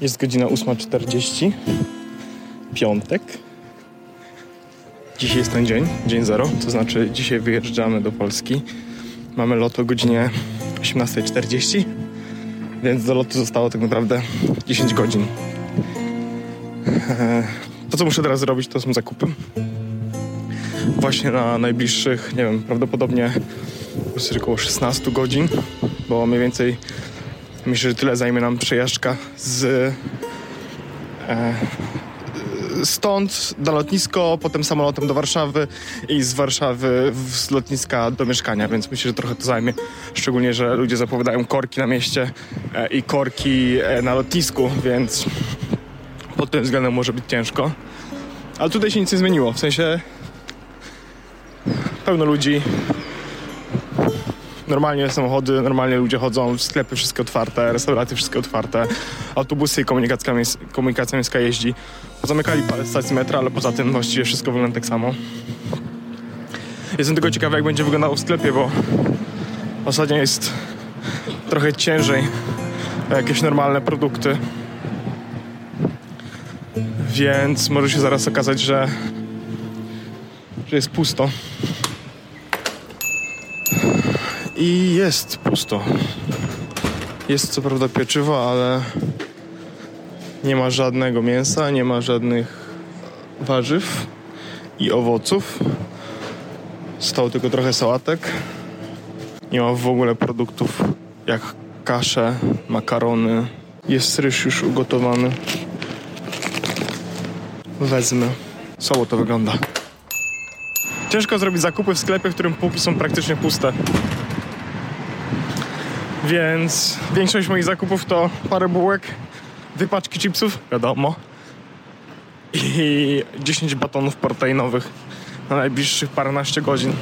Jest godzina 8.40. Piątek. Dzisiaj jest ten dzień, dzień zero, to znaczy dzisiaj wyjeżdżamy do Polski. Mamy lot o godzinie 18.40, więc do lotu zostało tak naprawdę 10 godzin. Eee, To, co muszę teraz zrobić, to są zakupy. Właśnie na najbliższych, nie wiem, prawdopodobnie około 16 godzin, bo mniej więcej myślę, że tyle zajmie nam przejażdżka z e, stąd na lotnisko, potem samolotem do Warszawy i z Warszawy z lotniska do mieszkania, więc myślę, że trochę to zajmie. Szczególnie, że ludzie zapowiadają korki na mieście e, i korki e, na lotnisku, więc pod tym względem może być ciężko. Ale tutaj się nic nie zmieniło, w sensie pełno ludzi, normalnie samochody, normalnie ludzie chodzą, sklepy wszystkie otwarte, restauracje wszystkie otwarte, autobusy i komunikacja, mies- komunikacja miejska jeździ. Zamykali parę stacji metra, ale poza tym właściwie wszystko wygląda tak samo. Jestem tylko ciekawy, jak będzie wyglądało w sklepie, bo ostatnio jest trochę ciężej jakieś normalne produkty. Więc może się zaraz okazać, że, że jest pusto. I jest pusto. Jest co prawda pieczywo, ale nie ma żadnego mięsa, nie ma żadnych warzyw i owoców. Stało tylko trochę sałatek. Nie ma w ogóle produktów jak kasze, makarony. Jest ryż już ugotowany. Wezmę. Słabo to wygląda. Ciężko zrobić zakupy w sklepie, w którym półki są praktycznie puste. Więc większość moich zakupów to parę bułek, dwie paczki chipsów, wiadomo, i 10 batonów proteinowych na najbliższych paręnaście godzin.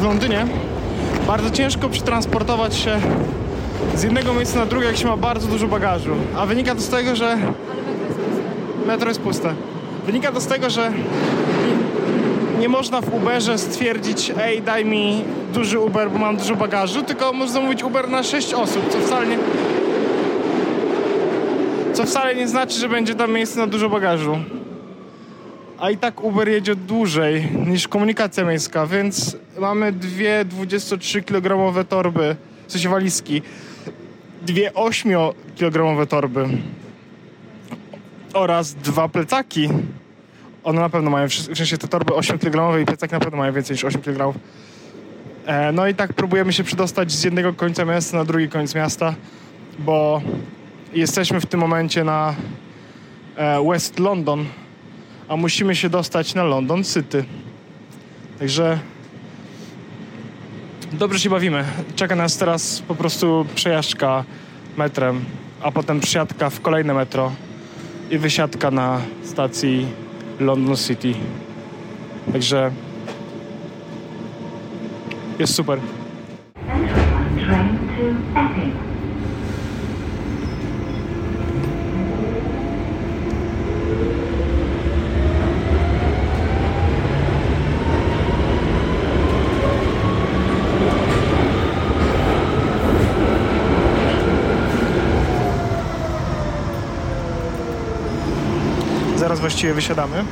W Londynie bardzo ciężko przetransportować się z jednego miejsca na drugie, jak się ma bardzo dużo bagażu. A wynika to z tego, że metro jest puste. Wynika to z tego, że nie można w Uberze stwierdzić, ej, daj mi duży Uber, bo mam dużo bagażu, tylko można zamówić Uber na 6 osób, co wcale nie, co wcale nie znaczy, że będzie tam miejsce na dużo bagażu. A i tak Uber jedzie dłużej niż komunikacja miejska, więc mamy dwie 23-kilogramowe torby, w sensie walizki, dwie 8-kilogramowe torby oraz dwa plecaki. One na pewno mają, w sensie te torby 8-kilogramowe i plecaki na pewno mają więcej niż 8 kg. E, no i tak próbujemy się przedostać z jednego końca miasta na drugi koniec miasta, bo jesteśmy w tym momencie na e, West London, a musimy się dostać na London City. Także dobrze się bawimy. Czeka nas teraz po prostu przejażdżka metrem, a potem przesiadka w kolejne metro i wysiadka na stacji London City. Także jest super. Właściwie wysiadamy,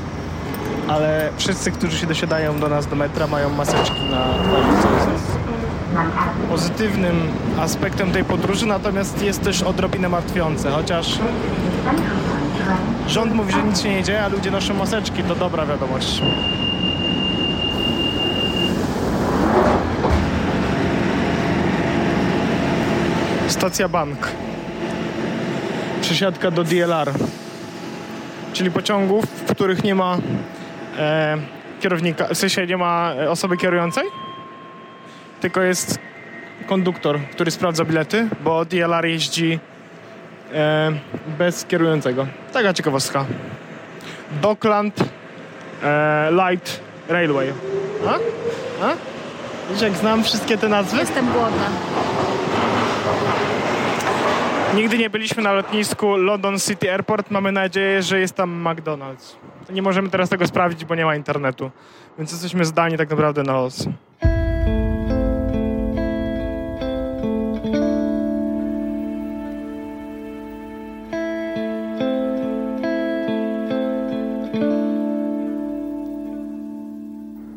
ale wszyscy, którzy się dosiadają do nas do metra, mają maseczki na twarzy, co jest pozytywnym aspektem tej podróży, natomiast jest też odrobinę martwiące, chociaż rząd mówi, że nic się nie dzieje, a ludzie noszą maseczki, to dobra wiadomość. Stacja Bank. Przesiadka do DLR czyli pociągów, w których nie ma e, kierownika, w sensie nie ma e, osoby kierującej, tylko jest konduktor, który sprawdza bilety, bo DLR jeździ e, bez kierującego. Taka ciekawostka. Dockland e, Light Railway. A? A? Jak znam wszystkie te nazwy? Jestem głodna. Nigdy nie byliśmy na lotnisku London City Airport. Mamy nadzieję, że jest tam McDonald's. Nie możemy teraz tego sprawdzić, bo nie ma internetu. Więc jesteśmy zdani tak naprawdę na los.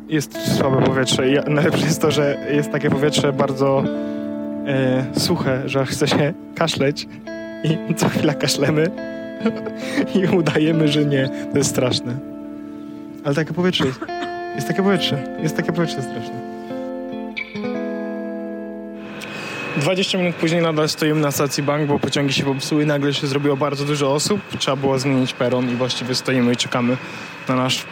Jest słabe powietrze. Najlepsze jest to, że jest takie powietrze bardzo e, suche, że chce się kaszleć i co chwila kaszlemy i udajemy, że nie. To jest straszne. Ale takie powietrze jest. Jest takie powietrze. Jest takie powietrze straszne. 20 minut później nadal stoimy na stacji bank, bo pociągi się popsuły. Nagle się zrobiło bardzo dużo osób. Trzeba było zmienić peron i właściwie stoimy i czekamy na nasz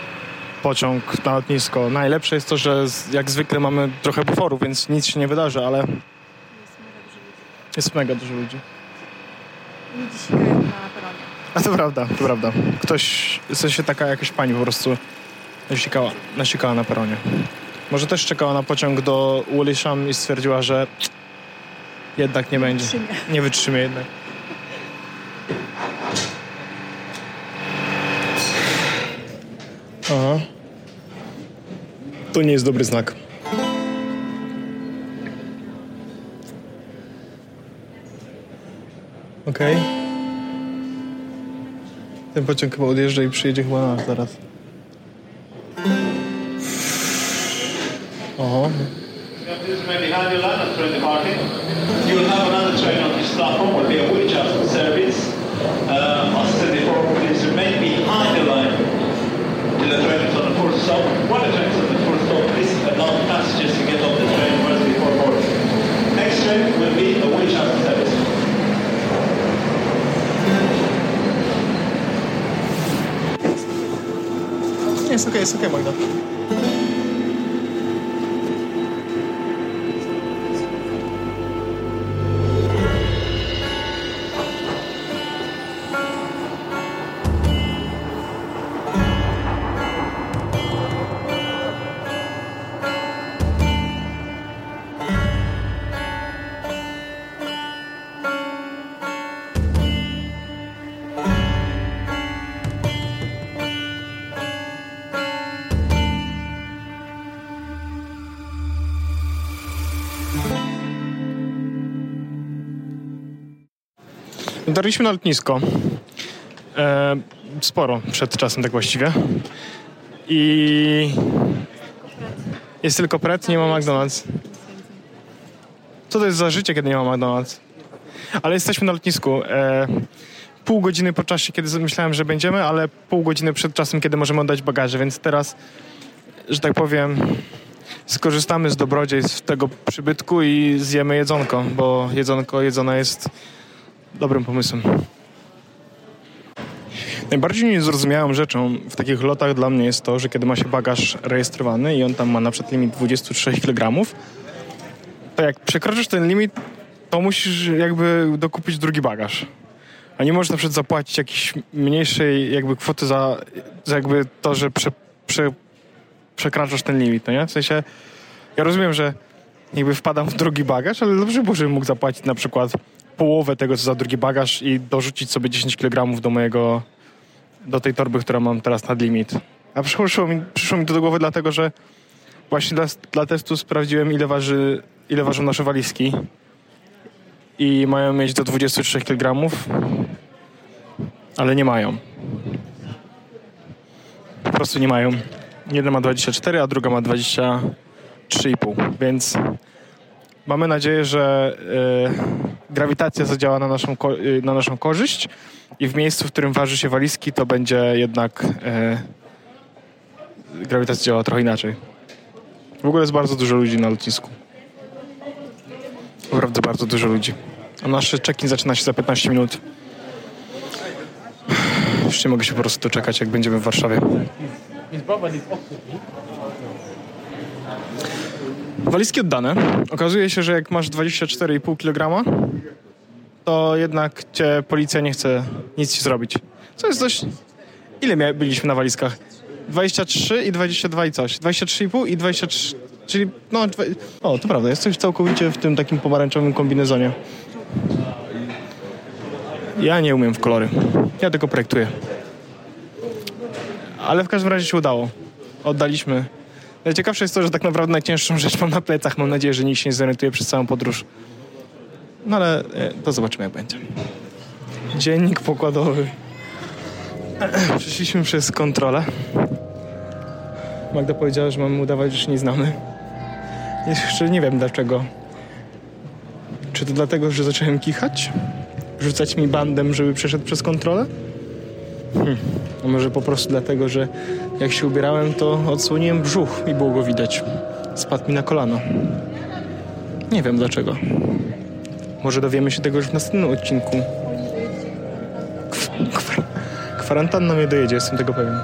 pociąg na lotnisko. Najlepsze jest to, że jak zwykle mamy trochę buforu, więc nic się nie wydarzy, ale jest mega dużo ludzi. Ludzie sikają na peronie. A to prawda, to prawda. Ktoś, w sensie taka jakaś pani po prostu nasikała, nasikała na peronie. Może też czekała na pociąg do Woolwich i stwierdziła, że jednak nie będzie. Wytrzymie. Nie wytrzymie jednak. Aha. To nie jest dobry znak. Okej. Ten pociąg chyba odjeżdża i przyjedzie chyba na nas zaraz. Oho. This may. You will have another train on this platform, will Jest okej, jest Dotarliśmy na lotnisko. E, sporo przed czasem, tak właściwie. I jest tylko pret, nie ma McDonald's. Co to jest za życie, kiedy nie ma McDonald's? Ale jesteśmy na lotnisku. E, pół godziny po czasie, kiedy myślałem, że będziemy, ale pół godziny przed czasem, kiedy możemy oddać bagaże, więc teraz, że tak powiem, skorzystamy z dobrodziejstw tego przybytku i zjemy jedzonko, bo jedzonko jedzone jest dobrym pomysłem. Najbardziej niezrozumiałą rzeczą w takich lotach dla mnie jest to, że kiedy ma się bagaż rejestrowany i on tam ma na przykład limit 23 kg, to jak przekroczysz ten limit, to musisz jakby dokupić drugi bagaż. A nie możesz na przykład zapłacić jakiejś mniejszej jakby kwoty za, za jakby to, że prze, prze, przekraczasz ten limit, no nie? W sensie, ja rozumiem, że jakby wpadam w drugi bagaż, ale dobrze było, żebym mógł zapłacić na przykład połowę tego, co za drugi bagaż i dorzucić sobie 10 kg do mojego, do tej torby, która mam teraz nad limit. A przyszło mi, przyszło mi to do głowy dlatego, że właśnie dla, dla testu sprawdziłem, ile waży, ile ważą nasze walizki i mają mieć do 23 kg, ale nie mają. Po prostu nie mają. Jedna ma 24, a druga ma 23,5, więc mamy nadzieję, że e, grawitacja zadziała na naszą, e, na naszą korzyść i w miejscu, w którym waży się walizki, to będzie jednak e, grawitacja działa trochę inaczej. W ogóle jest bardzo dużo ludzi na lotnisku. Naprawdę bardzo dużo ludzi. A nasz check-in zaczyna się za 15 minut. Już nie mogę się po prostu doczekać, jak będziemy w Warszawie. Walizki oddane. Okazuje się, że jak masz 24,5 kg, to jednak cię policja nie chce nic ci zrobić. Co jest dość... Ile byliśmy na walizkach? 23 i 22 i coś. 23,5 i 23, czyli no, dwa- o to prawda, jesteś całkowicie w tym takim pomarańczowym kombinezonie. Ja nie umiem w kolory, ja tylko projektuję. Ale w każdym razie się udało. Oddaliśmy. Najciekawsze jest to, że tak naprawdę najcięższą rzecz mam na plecach. Mam nadzieję, że nikt się nie zorientuje przez całą podróż. No ale e, to zobaczymy jak będzie. Dziennik pokładowy. Przeszliśmy przez kontrolę. Magda powiedziała, że mamy udawać, że się nie znamy. Jeszcze nie wiem dlaczego. Czy to dlatego, że zacząłem kichać? Rzucać mi bandem, żeby przeszedł przez kontrolę? Hmm. A może po prostu dlatego, że jak się ubierałem, to odsłoniłem brzuch i było go widać. Spadł mi na kolano. Nie wiem dlaczego. Może dowiemy się tego już w następnym odcinku. Kw- kwar- kwarantanna mnie dojedzie, jestem tego pewien.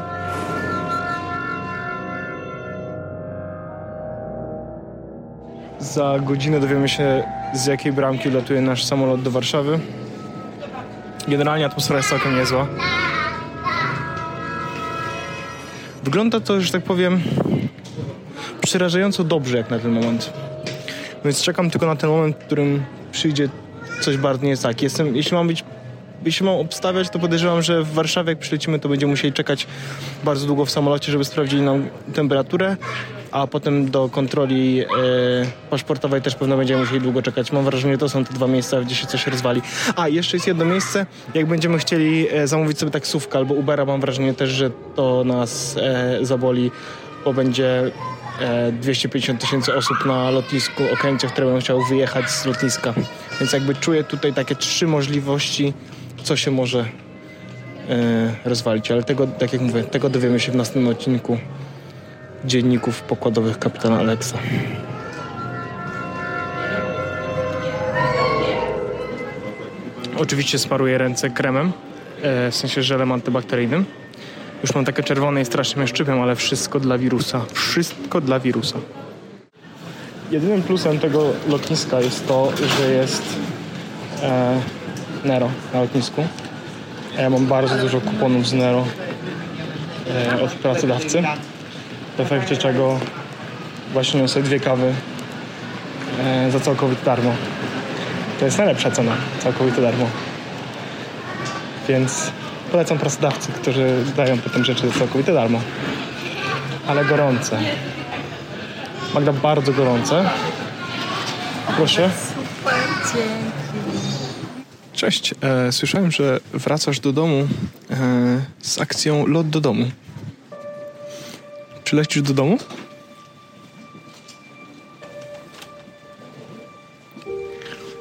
Za godzinę dowiemy się, z jakiej bramki latuje nasz samolot do Warszawy. Generalnie atmosfera jest całkiem niezła. Wygląda to, że tak powiem, przerażająco dobrze jak na ten moment. Więc czekam tylko na ten moment, w którym przyjdzie coś bardzo nie tak. Jestem, jeśli mam być, jeśli mam obstawiać, to podejrzewam, że w Warszawie jak przylecimy, to będziemy musieli czekać bardzo długo w samolocie, żeby sprawdzili nam temperaturę, a potem do kontroli e, paszportowej też pewno będziemy musieli długo czekać. Mam wrażenie, że to są te dwa miejsca, gdzie się coś rozwali. A, jeszcze jest jedno miejsce, jak będziemy chcieli e, zamówić sobie taksówkę albo Ubera, mam wrażenie też, że to nas e, zaboli, bo będzie e, 250 tysięcy osób na lotnisku Okęcie, które będą chciały wyjechać z lotniska. Więc jakby czuję tutaj takie trzy możliwości, co się może e, rozwalić. Ale tego, tak jak mówię, tego dowiemy się w następnym odcinku dzienników pokładowych kapitana Alexa. Oczywiście sparuję ręce kremem, e, w sensie żelem antybakteryjnym. Już mam takie czerwone i strasznie mnie szczypią, ale wszystko dla wirusa. Wszystko dla wirusa. Jedynym plusem tego lotniska jest to, że jest e, Nero na lotnisku. Ja mam bardzo dużo kuponów z Nero e, od pracodawcy. W efekcie czego właśnie niosę dwie kawy e, za całkowite darmo. To jest najlepsza cena, całkowite darmo. Więc polecam pracodawcy, którzy dają potem rzeczy za całkowite darmo. Ale gorące. Magda, bardzo gorące. Proszę. Super, dzięki. Cześć. E, słyszałem, że wracasz do domu e, z akcją Lot do domu. Czy lecisz do domu?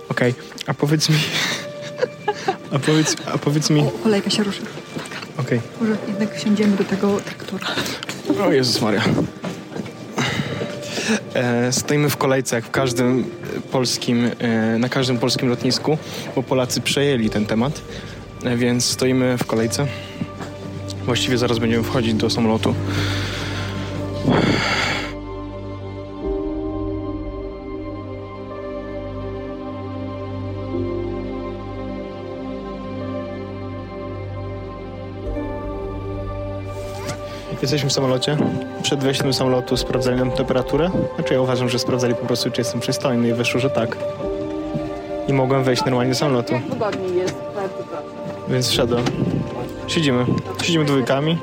Okej, a powiedz mi... A powiedz, a powiedz mi... O, kolejka się ruszy. Okej. Może jednak wsiądziemy do tego traktora. O Jezus Maria. E, stoimy w kolejce, jak w każdym polskim, e, na każdym polskim lotnisku, bo Polacy przejęli ten temat, e, więc stoimy w kolejce. Właściwie zaraz będziemy wchodzić do samolotu. Jesteśmy w samolocie. Przed wejściem do samolotu sprawdzali nam temperaturę. Znaczy ja uważam, że sprawdzali po prostu, czy jestem przystojny i wyszło, że tak. I mogłem wejść normalnie do samolotu. Wygodniej jest, bardzo proszę. Więc wszedłem. Siedzimy. Siedzimy dwójkami.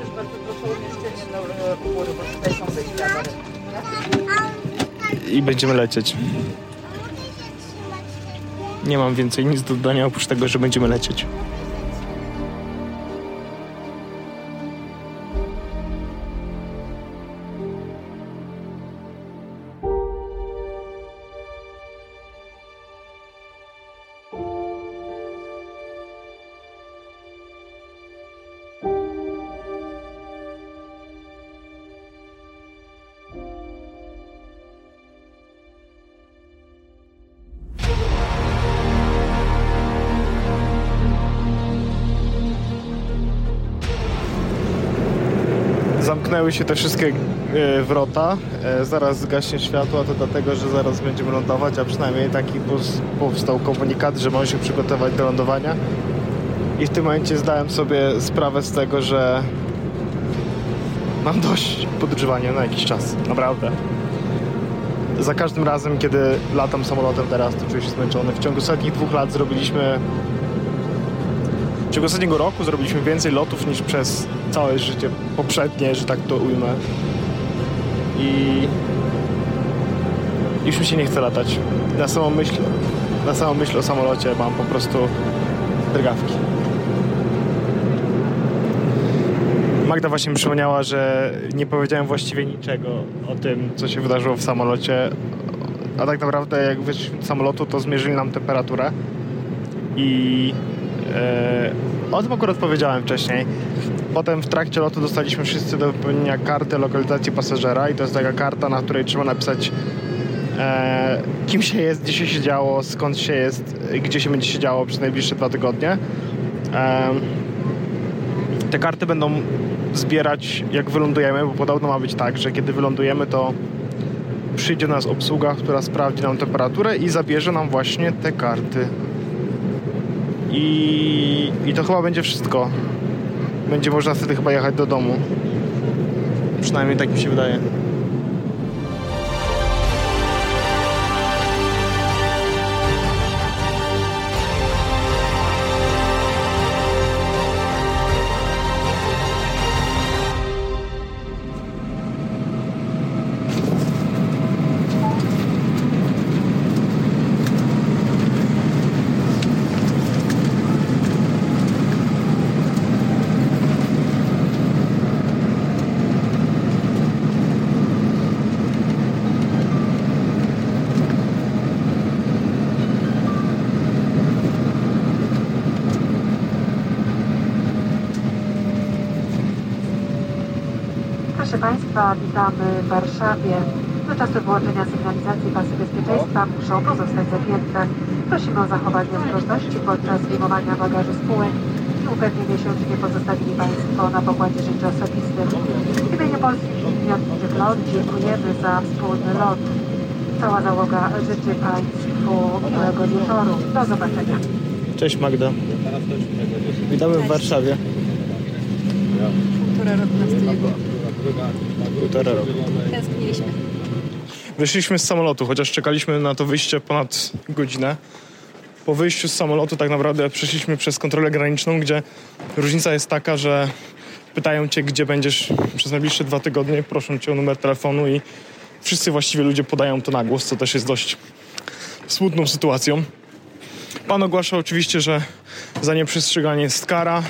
I będziemy lecieć. Nie mam więcej nic do dodania oprócz tego, że będziemy lecieć. Zamknęły się te wszystkie e, wrota. E, zaraz zgaśnie światło, to dlatego, że zaraz będziemy lądować, a przynajmniej taki powstał komunikat, że mamy się przygotować do lądowania. I w tym momencie zdałem sobie sprawę z tego, że mam dość podróżowania na jakiś czas, naprawdę. Za każdym razem, kiedy latam samolotem teraz, to czuję się zmęczony. W ciągu ostatnich dwóch lat zrobiliśmy... W ciągu ostatniego roku zrobiliśmy więcej lotów niż przez całe życie poprzednie, że tak to ujmę. I już mi się nie chce latać. Na samą myśl, na samą myśl o samolocie mam po prostu drgawki. Magda właśnie przypomniała, że nie powiedziałem właściwie niczego o tym, co się wydarzyło w samolocie. A tak naprawdę jak wyszliśmy z samolotu, to zmierzyli nam temperaturę i e, o tym akurat powiedziałem wcześniej. Potem w trakcie lotu dostaliśmy wszyscy do wypełnienia kartę lokalizacji pasażera i to jest taka karta, na której trzeba napisać e, kim się jest, gdzie się siedziało, skąd się jest, gdzie się będzie siedziało przez najbliższe dwa tygodnie. E, te karty będą zbierać jak wylądujemy, bo podobno ma być tak, że kiedy wylądujemy, to przyjdzie do nas obsługa, która sprawdzi nam temperaturę i zabierze nam właśnie te karty. I, I to chyba będzie wszystko. Będzie można wtedy chyba jechać do domu. Przynajmniej tak mi się wydaje. Witamy w Warszawie. Do czasu wyłączenia sygnalizacji pasy bezpieczeństwa muszą pozostać zapięte. Prosimy o zachowanie ostrożności podczas wyjmowania bagażu z półek i upewnienie się, że nie pozostawili Państwo na pokładzie rzeczy osobistych. W imieniu polskich linii lotniczych LOT dziękujemy za wspólny lot. Cała załoga życzy Państwu miłego wieczoru. Do zobaczenia. Cześć Magda. Witamy w Warszawie. Półtora roku nas tu nie było. Półtora roku. Tęskniliśmy. Wyszliśmy z samolotu, chociaż czekaliśmy na to wyjście ponad godzinę. Po wyjściu z samolotu tak naprawdę przeszliśmy przez kontrolę graniczną, gdzie różnica jest taka, że pytają cię, gdzie będziesz przez najbliższe dwa tygodnie, proszą cię o numer telefonu i wszyscy właściwie ludzie podają to na głos, co też jest dość smutną sytuacją. Pan ogłasza oczywiście, że za nieprzestrzeganie jest kara.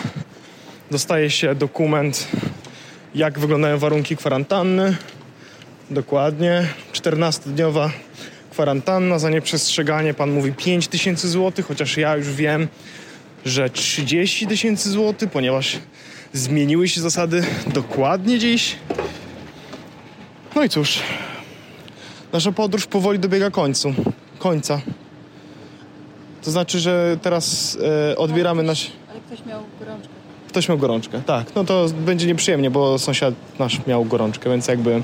Dostaje się dokument, jak wyglądają warunki kwarantanny. Dokładnie. 14-dniowa kwarantanna za nieprzestrzeganie. Pan mówi 5 tysięcy złotych, chociaż ja już wiem, że 30 tysięcy złotych, ponieważ zmieniły się zasady dokładnie dziś. No i cóż, nasza podróż powoli dobiega końcu. Końca. To znaczy, że teraz e, odbieramy nasz... Ale ktoś miał gorączkę. Ktoś miał gorączkę, tak. No to będzie nieprzyjemnie, bo sąsiad nasz miał gorączkę, więc jakby...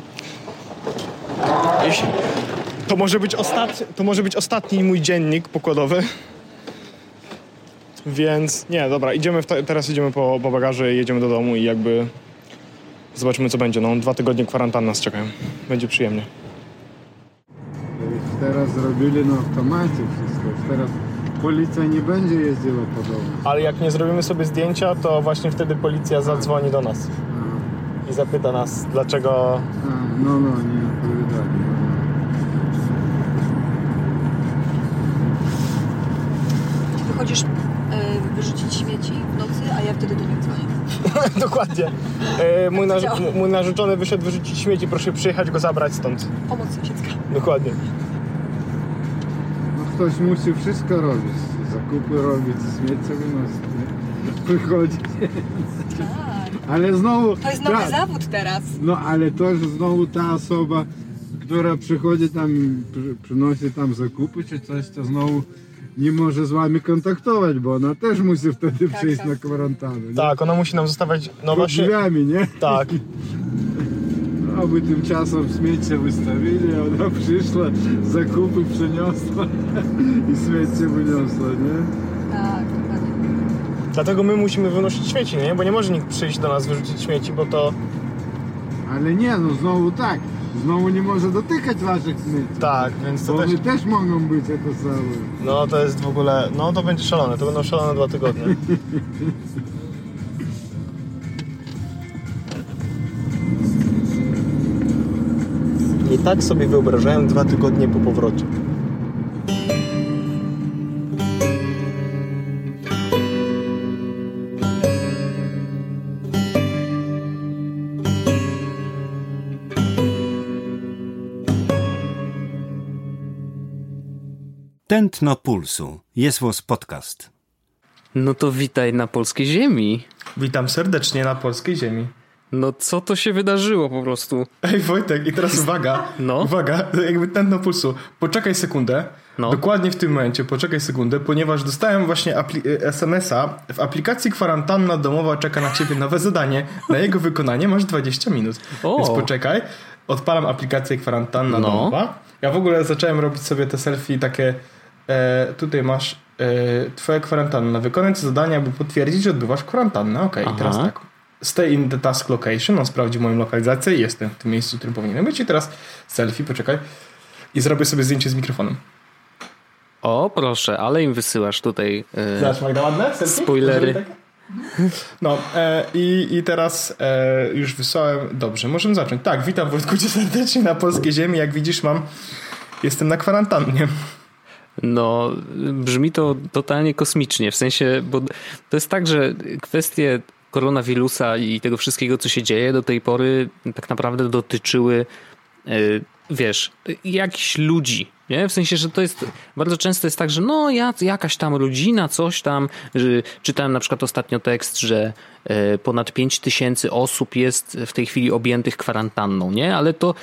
To może być ostatni, to może być ostatni mój dziennik pokładowy. Więc nie, dobra, idziemy te, teraz idziemy po, po bagaże, jedziemy do domu i jakby zobaczymy co będzie. No dwa tygodnie kwarantanny nas czekają. Będzie przyjemnie. Teraz zrobili na automacie wszystko. Teraz policja nie będzie jeździła po domu. Ale jak nie zrobimy sobie zdjęcia, to właśnie wtedy policja zadzwoni do nas i zapyta nas, dlaczego A, no, no, nie odpowiadali. Wychodzisz y, wyrzucić śmieci w nocy, a ja wtedy do nich dzwonię. Dokładnie. E, mój, narz- m- mój narzeczony wyszedł wyrzucić śmieci, proszę przyjechać go zabrać stąd. Pomoc sąsiedzka. Dokładnie. Ktoś musi wszystko robić. Zakupy robić, śmiecie wynosić, nie? Przychodzić. Tak. Ale znowu... To jest nowy ta- zawód teraz. No ale to że znowu ta osoba, która przychodzi tam, przy, przynosi tam zakupy czy coś, to znowu nie może z wami kontaktować, bo ona też musi wtedy Tak, przyjść tak. na kwarantannę. nie? Tak, ona musi nam zostawiać. No Pod właśnie. drzwiami, nie? Tak. Aby tymczasem śmiecie wystawili, a ona przyszła, zakupy przyniosła i śmiecie wyniosła, nie? Tak, dokładnie. Dlatego my musimy wynosić śmieci, nie? Bo nie może nikt przyjść do nas wyrzucić śmieci, bo to. Ale nie, no znowu tak. Znowu nie może dotykać waszych smyczy. Tak, więc to Bo też... one też mogą być jako same. No to jest w ogóle... No to będzie szalone, to będą szalone dwa tygodnie. tak sobie wyobrażałem dwa tygodnie po powrocie. Tętno Pulsu. Jest podcast. No to witaj na polskiej ziemi. Witam serdecznie na polskiej ziemi. No co to się wydarzyło po prostu? Ej Wojtek, i teraz uwaga, No. uwaga, jakby tętno pulsu. Poczekaj sekundę, No. dokładnie w tym momencie, poczekaj sekundę, ponieważ dostałem właśnie y, SMS-a. W aplikacji kwarantanna domowa czeka na ciebie nowe zadanie. Na jego wykonanie masz 20 minut. O. Więc poczekaj, odpalam aplikację kwarantanna No. domowa. Ja w ogóle zacząłem robić sobie te selfie takie, e, tutaj masz e, twoja kwarantanna. Wykonać zadanie, aby potwierdzić, że odbywasz kwarantannę. Okej, i teraz tak. Stay in the task location. On sprawdzi moją lokalizację i jestem w tym miejscu, w którym powinienem być. I teraz selfie, poczekaj. I zrobię sobie zdjęcie z mikrofonem. O, proszę, ale im wysyłasz tutaj. e, Zobacz, Magda, ładne? Selfie? Spoilery. No e, i, i teraz e, już wysłałem. Dobrze, możemy zacząć. Tak, witam Wojtku cię serdecznie na polskiej ziemi. Jak widzisz, mam. Jestem na kwarantannie. No, brzmi to totalnie kosmicznie. W sensie, bo to jest tak, że kwestie koronawirusa i tego wszystkiego, co się dzieje do tej pory, tak naprawdę dotyczyły, e, wiesz, jakichś ludzi. Nie? W sensie, że to jest bardzo często jest tak, że no ja, jakaś tam rodzina, coś tam. Że czytałem na przykład ostatnio tekst, że e, ponad 5 tysięcy osób jest w tej chwili objętych kwarantanną, nie? Ale to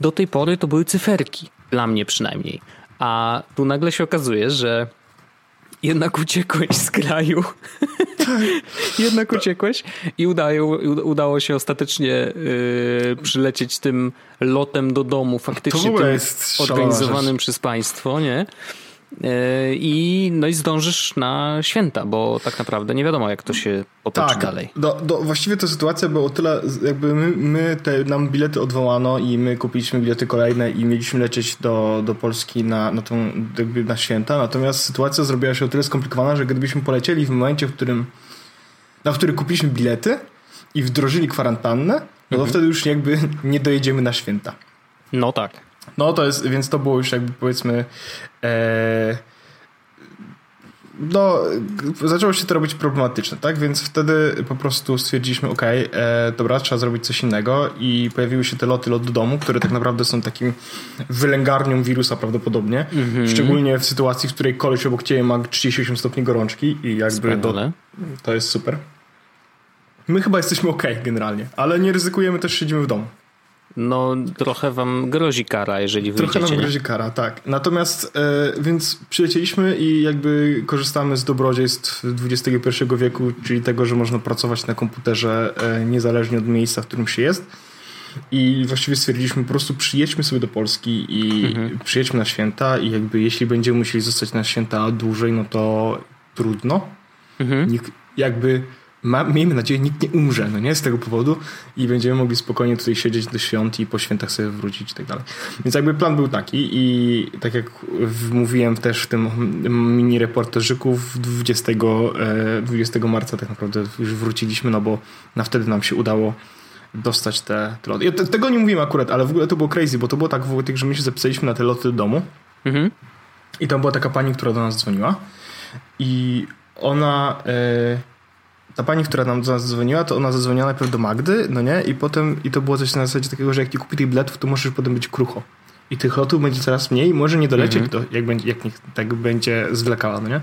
do tej pory to były cyferki, dla mnie przynajmniej. A tu nagle się okazuje, że jednak uciekłeś z kraju. jednak uciekłeś i udają, udało się ostatecznie yy, przylecieć tym lotem do domu, To faktycznie ogóle tym jest organizowanym rzecz. przez państwo, nie? Yy, I no i zdążysz na święta, bo tak naprawdę nie wiadomo, jak to się potoczy dalej. Do, do, właściwie to sytuacja była o tyle, jakby my, my te, nam bilety odwołano i my kupiliśmy bilety kolejne i mieliśmy lecieć do, do Polski na, na, tą, jakby na święta, natomiast sytuacja zrobiła się o tyle skomplikowana, że gdybyśmy polecieli w momencie, w którym na który kupiliśmy bilety i wdrożyli kwarantannę, no to wtedy już jakby nie dojedziemy na święta. No tak. No to jest, więc to było już jakby powiedzmy e, no zaczęło się to robić problematyczne, tak? Więc wtedy po prostu stwierdziliśmy, ok, e, dobra, trzeba zrobić coś innego i pojawiły się te loty lot do domu, które tak naprawdę są takim wylęgarnią wirusa prawdopodobnie, szczególnie w sytuacji, w której koleś obok ciebie ma 38 stopni gorączki i jakby do, Wspaniale. to jest super. My chyba jesteśmy ok generalnie, ale nie ryzykujemy, też siedzimy w domu. No trochę wam grozi kara, jeżeli Trochę wyjdziecie. nam nie? grozi kara, tak. Natomiast, e, więc przylecieliśmy i jakby korzystamy z dobrodziejstw XXI wieku, czyli tego, że można pracować na komputerze e, niezależnie od miejsca, w którym się jest. I właściwie stwierdziliśmy, po prostu przyjedźmy sobie do Polski i Mhm. przyjedźmy na święta i jakby jeśli będziemy musieli zostać na święta dłużej, no to trudno. Mhm. Nikt, jakby ma, miejmy nadzieję, nikt nie umrze, no nie, z tego powodu i będziemy mogli spokojnie tutaj siedzieć do świąt i po świętach sobie wrócić i tak dalej. Więc jakby plan był taki i tak jak w- mówiłem też w tym mini reporterzyku 20, e, 20 marca tak naprawdę już wróciliśmy, no bo na wtedy nam się udało dostać te, te loty. Ja te, tego nie mówiłem akurat, ale w ogóle to było crazy, bo to było tak, Wojtek, że my się zapisaliśmy na te loty do domu Mhm. i tam była taka pani, która do nas dzwoniła i ona, e, ta pani, która nam do nas dzwoniła, to ona zadzwoniła najpierw do Magdy, no nie, i potem, i to było coś na zasadzie takiego, że jak nie kupi tych biletów, to możesz potem być krucho. I tych lotów będzie coraz mniej może nie dolecieć, do, jak, będzie, jak niech tak będzie zwlekała, no nie?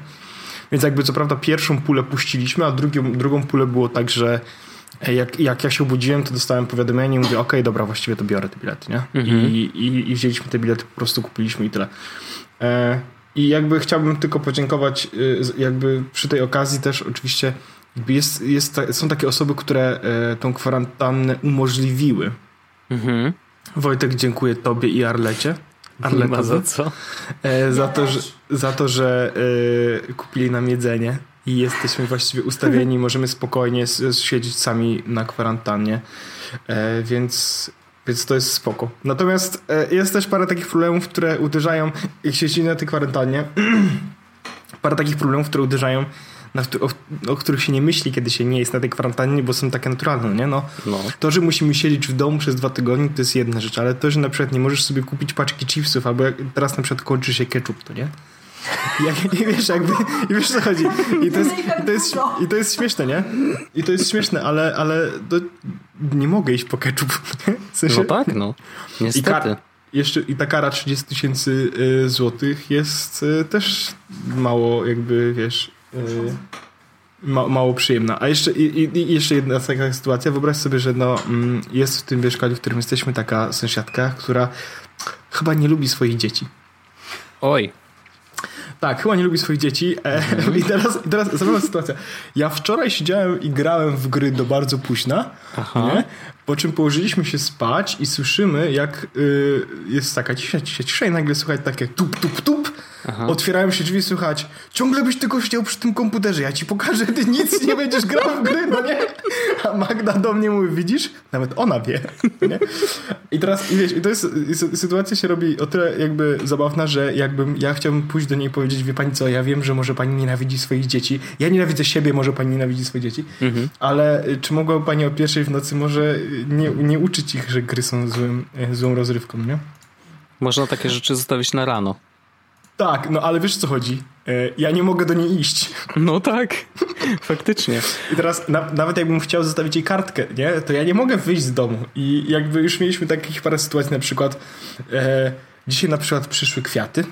Więc jakby co prawda pierwszą pulę puściliśmy, a drugą, drugą pulę było tak, że jak, jak ja się obudziłem, to dostałem powiadomienie i mówię, okej, dobra, właściwie to biorę te bilety, nie? I, i, I wzięliśmy te bilety, po prostu kupiliśmy i tyle. E, I jakby chciałbym tylko podziękować y, jakby przy tej okazji też oczywiście jest, jest, ta- są takie osoby, które e, tą kwarantannę umożliwiły. Mhm. Wojtek, dziękuję tobie i Arlecie. Nie ma za Arletowi. co. E, za, to, że, za to, że e, kupili nam jedzenie i jesteśmy właściwie ustawieni, możemy spokojnie siedzieć sami na kwarantannie, e, więc, więc to jest spoko. Natomiast e, jest też parę takich problemów, które uderzają, jak się siedzi na tej kwarantannie, parę takich problemów, które uderzają, na, o, o których się nie myśli, kiedy się nie jest na tej kwarantannie, bo są takie naturalne, nie? No, No. to, że musimy siedzieć w domu przez dwa tygodnie, to jest jedna rzecz, ale to, że na przykład nie możesz sobie kupić paczki chipsów, albo jak teraz na przykład kończy się ketchup, to nie? Jak, I wiesz, jakby, i wiesz co chodzi. I to, jest, i, to jest, I to jest śmieszne, nie? I to jest śmieszne, ale, ale nie mogę iść po ketchup. W sensie, No tak, no. I, Niestety. kar, jeszcze, I ta kara 30 tysięcy y, złotych jest y, też mało jakby, wiesz... Y, ma, mało przyjemna. A jeszcze, i, i, jeszcze jedna taka sytuacja. Wyobraź sobie, że no, mm, jest w tym mieszkaniu, w którym jesteśmy, taka sąsiadka, która chyba nie lubi swoich dzieci. Oj, Tak, chyba nie lubi swoich dzieci. E, I teraz, teraz zabawna sytuacja. Ja wczoraj siedziałem i grałem w gry do bardzo późna, Aha. nie? Po czym położyliśmy się spać i słyszymy, jak y, jest taka cisza, cisza, cisza i nagle słychać takie tup, tup, tup. Otwierają się drzwi, słychać ciągle byś tylko siedział przy tym komputerze, ja ci pokażę, ty nic nie będziesz grał w gry, no nie? A Magda do mnie mówi, widzisz? Nawet ona wie, nie? I teraz, i wiesz, i to jest, i sy- sytuacja się robi o tyle jakby zabawna, że jakbym, ja chciałbym pójść do niej i powiedzieć, wie pani co, ja wiem, że może pani nienawidzi swoich dzieci, ja nienawidzę siebie, może pani nienawidzi swoje dzieci, ale y, czy mogłaby pani o pierwszej w nocy może y, nie, nie uczyć ich, że gry są złym, y, złą rozrywką, nie? można takie rzeczy zostawić na rano. Tak, no ale wiesz co chodzi? Y, Ja nie mogę do niej iść. No tak, faktycznie. I teraz na, nawet jakbym chciał zostawić jej kartkę, nie, to ja nie mogę wyjść z domu. I jakby już mieliśmy takich parę sytuacji, na przykład e, dzisiaj na przykład przyszły kwiaty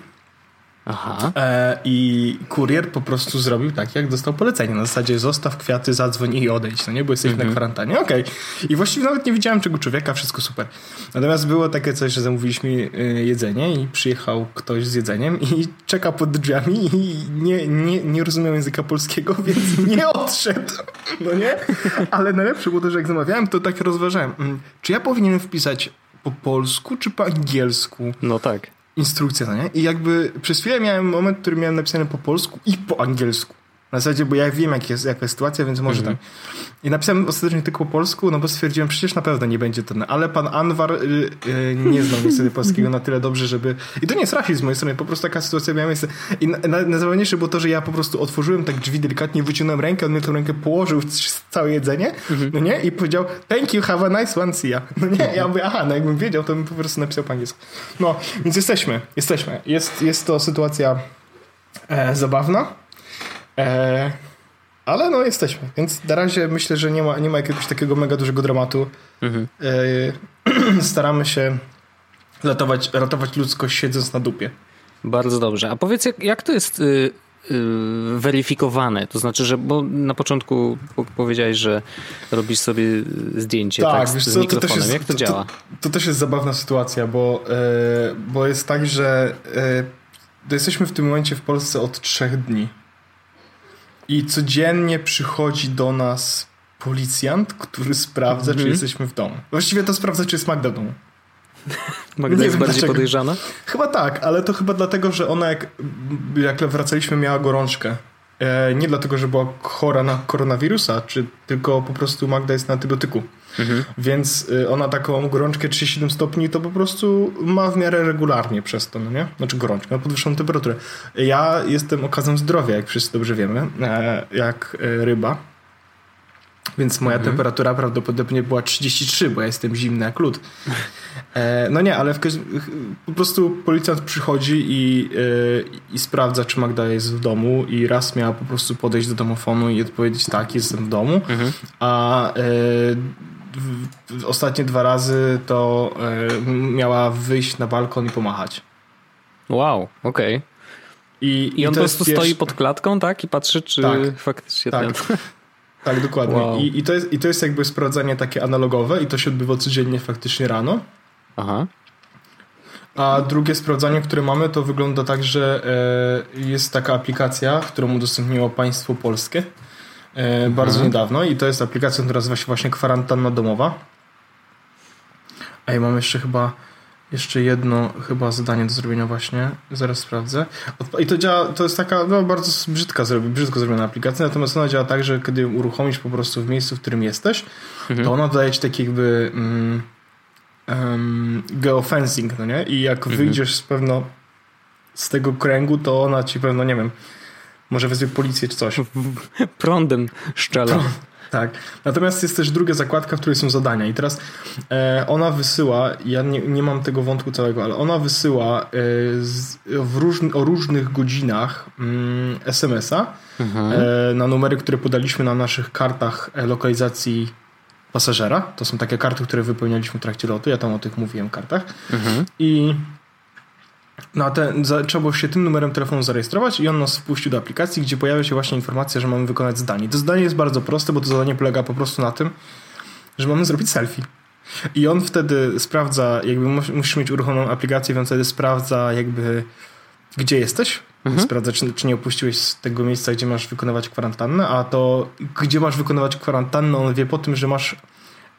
Aha. e, i kurier po prostu zrobił tak, jak dostał polecenie. Na zasadzie zostaw kwiaty, zadzwoń i odejdź, no nie, bo jesteśmy na kwarantannie. Okej. I właściwie nawet nie widziałem czego człowieka, wszystko super. Natomiast było takie coś, że zamówiliśmy e, jedzenie i przyjechał ktoś z jedzeniem i czeka pod drzwiami i nie, nie, nie rozumiał języka polskiego, więc nie odszedł. No nie? Ale najlepsze było to, że jak zamawiałem, to tak rozważałem. mm, Czy ja powinienem wpisać po polsku, czy po angielsku? No tak. Instrukcja, no nie? I jakby przez chwilę miałem moment, który miałem napisany po polsku i po angielsku. Na zasadzie, bo ja wiem, jak jest, jaka jest sytuacja, więc może tak. I napisałem ostatecznie tylko po polsku, no bo stwierdziłem, przecież na pewno nie będzie ten. Ale pan Anwar y, y, nie znał niestety polskiego na tyle dobrze, żeby... I to nie jest rasizm z mojej strony, po prostu taka sytuacja miała miejsce. I na- na- najzabawniejsze było to, że ja po prostu otworzyłem tak drzwi delikatnie, wyciągnąłem rękę, on mnie tą rękę położył w całe jedzenie, no nie? I powiedział, thank you, have a nice one, see ya. No nie? Ja mówię, aha, no jakbym wiedział, to bym po prostu napisał po angielsku. No, więc jesteśmy, jesteśmy. Jest, jest to sytuacja e, zabawna. E, ale no jesteśmy, więc na razie myślę, że nie ma, nie ma jakiegoś takiego mega dużego dramatu. E, staramy się ratować, ratować ludzkość siedząc na dupie. Bardzo dobrze. A powiedz, jak, jak to jest y, y, weryfikowane? To znaczy, że bo na początku po- powiedziałeś, że robisz sobie zdjęcie tak, z, z mikrofonem. jak to, działa? To, to też jest zabawna sytuacja, bo, e, bo jest tak, że to jesteśmy w tym momencie w Polsce od trzech dni. I codziennie przychodzi do nas policjant, który sprawdza, Mhm. czy jesteśmy w domu. Właściwie to sprawdza, czy jest Magda w domu. Magda Nie jest bardziej dlaczego. podejrzana? Chyba tak, ale to chyba dlatego, że ona jak, jak wracaliśmy miała gorączkę. E, nie dlatego, że była chora na koronawirusa, czy tylko po prostu Magda jest na antybiotyku. Więc y, ona taką gorączkę 37 stopni to po prostu ma w miarę regularnie przez to, no nie? Znaczy gorączkę, ma podwyższoną temperaturę. Ja jestem okazem zdrowia, jak wszyscy dobrze wiemy, e, jak e, ryba. Więc moja temperatura prawdopodobnie była 33, bo ja jestem zimny jak lód. E, no nie, ale w po prostu policjant przychodzi i, e, i sprawdza, czy Magda jest w domu i raz miała po prostu podejść do domofonu i odpowiedzieć tak, jestem w domu, a e, ostatnie dwa razy to e, miała wyjść na balkon i pomachać. Wow, okej. I, I on to po prostu stoi pierwszy- pod klatką, tak? I patrzy, czy Tak. faktycznie Tak. ten... Tak, dokładnie. Wow. I, i, to jest, I to jest jakby sprawdzanie takie analogowe i to się odbywa codziennie faktycznie rano. Aha. A drugie sprawdzanie, które mamy, to wygląda tak, że e, jest taka aplikacja, którą udostępniło państwo polskie e, bardzo niedawno i to jest aplikacja, która nazywa się właśnie kwarantanna domowa. A ja mam jeszcze chyba jeszcze jedno chyba zadanie do zrobienia właśnie. Zaraz sprawdzę. I to działa, to jest taka no, bardzo brzydka, brzydko zrobiona aplikacja, natomiast ona działa tak, że kiedy ją uruchomisz po prostu w miejscu, w którym jesteś, to ona daje ci taki jakby mm, em, geofencing, no nie? I jak wyjdziesz z pewno z tego kręgu, to ona ci pewno, nie wiem, może wezwie policję czy coś. Prądem szczela. Tak. Natomiast jest też druga zakładka, w której są zadania. I teraz e, ona wysyła, ja nie, nie mam tego wątku całego, ale ona wysyła e, z, w różn, o różnych godzinach mm, SMS-a e, na numery, które podaliśmy na naszych kartach e, lokalizacji pasażera. To są takie karty, które wypełnialiśmy w trakcie lotu. Ja tam o tych mówiłem kartach. I na ten, za, trzeba było się tym numerem telefonu zarejestrować i on nas wpuścił do aplikacji, gdzie pojawia się właśnie informacja, że mamy wykonać zadanie. To zadanie jest bardzo proste, bo to zadanie polega po prostu na tym, że mamy zrobić selfie. I on wtedy sprawdza, jakby mus- musisz mieć uruchomioną aplikację, więc wtedy sprawdza jakby gdzie jesteś. Sprawdza, czy, czy nie opuściłeś z tego miejsca, gdzie masz wykonywać kwarantannę, a to gdzie masz wykonywać kwarantannę, on wie po tym, że masz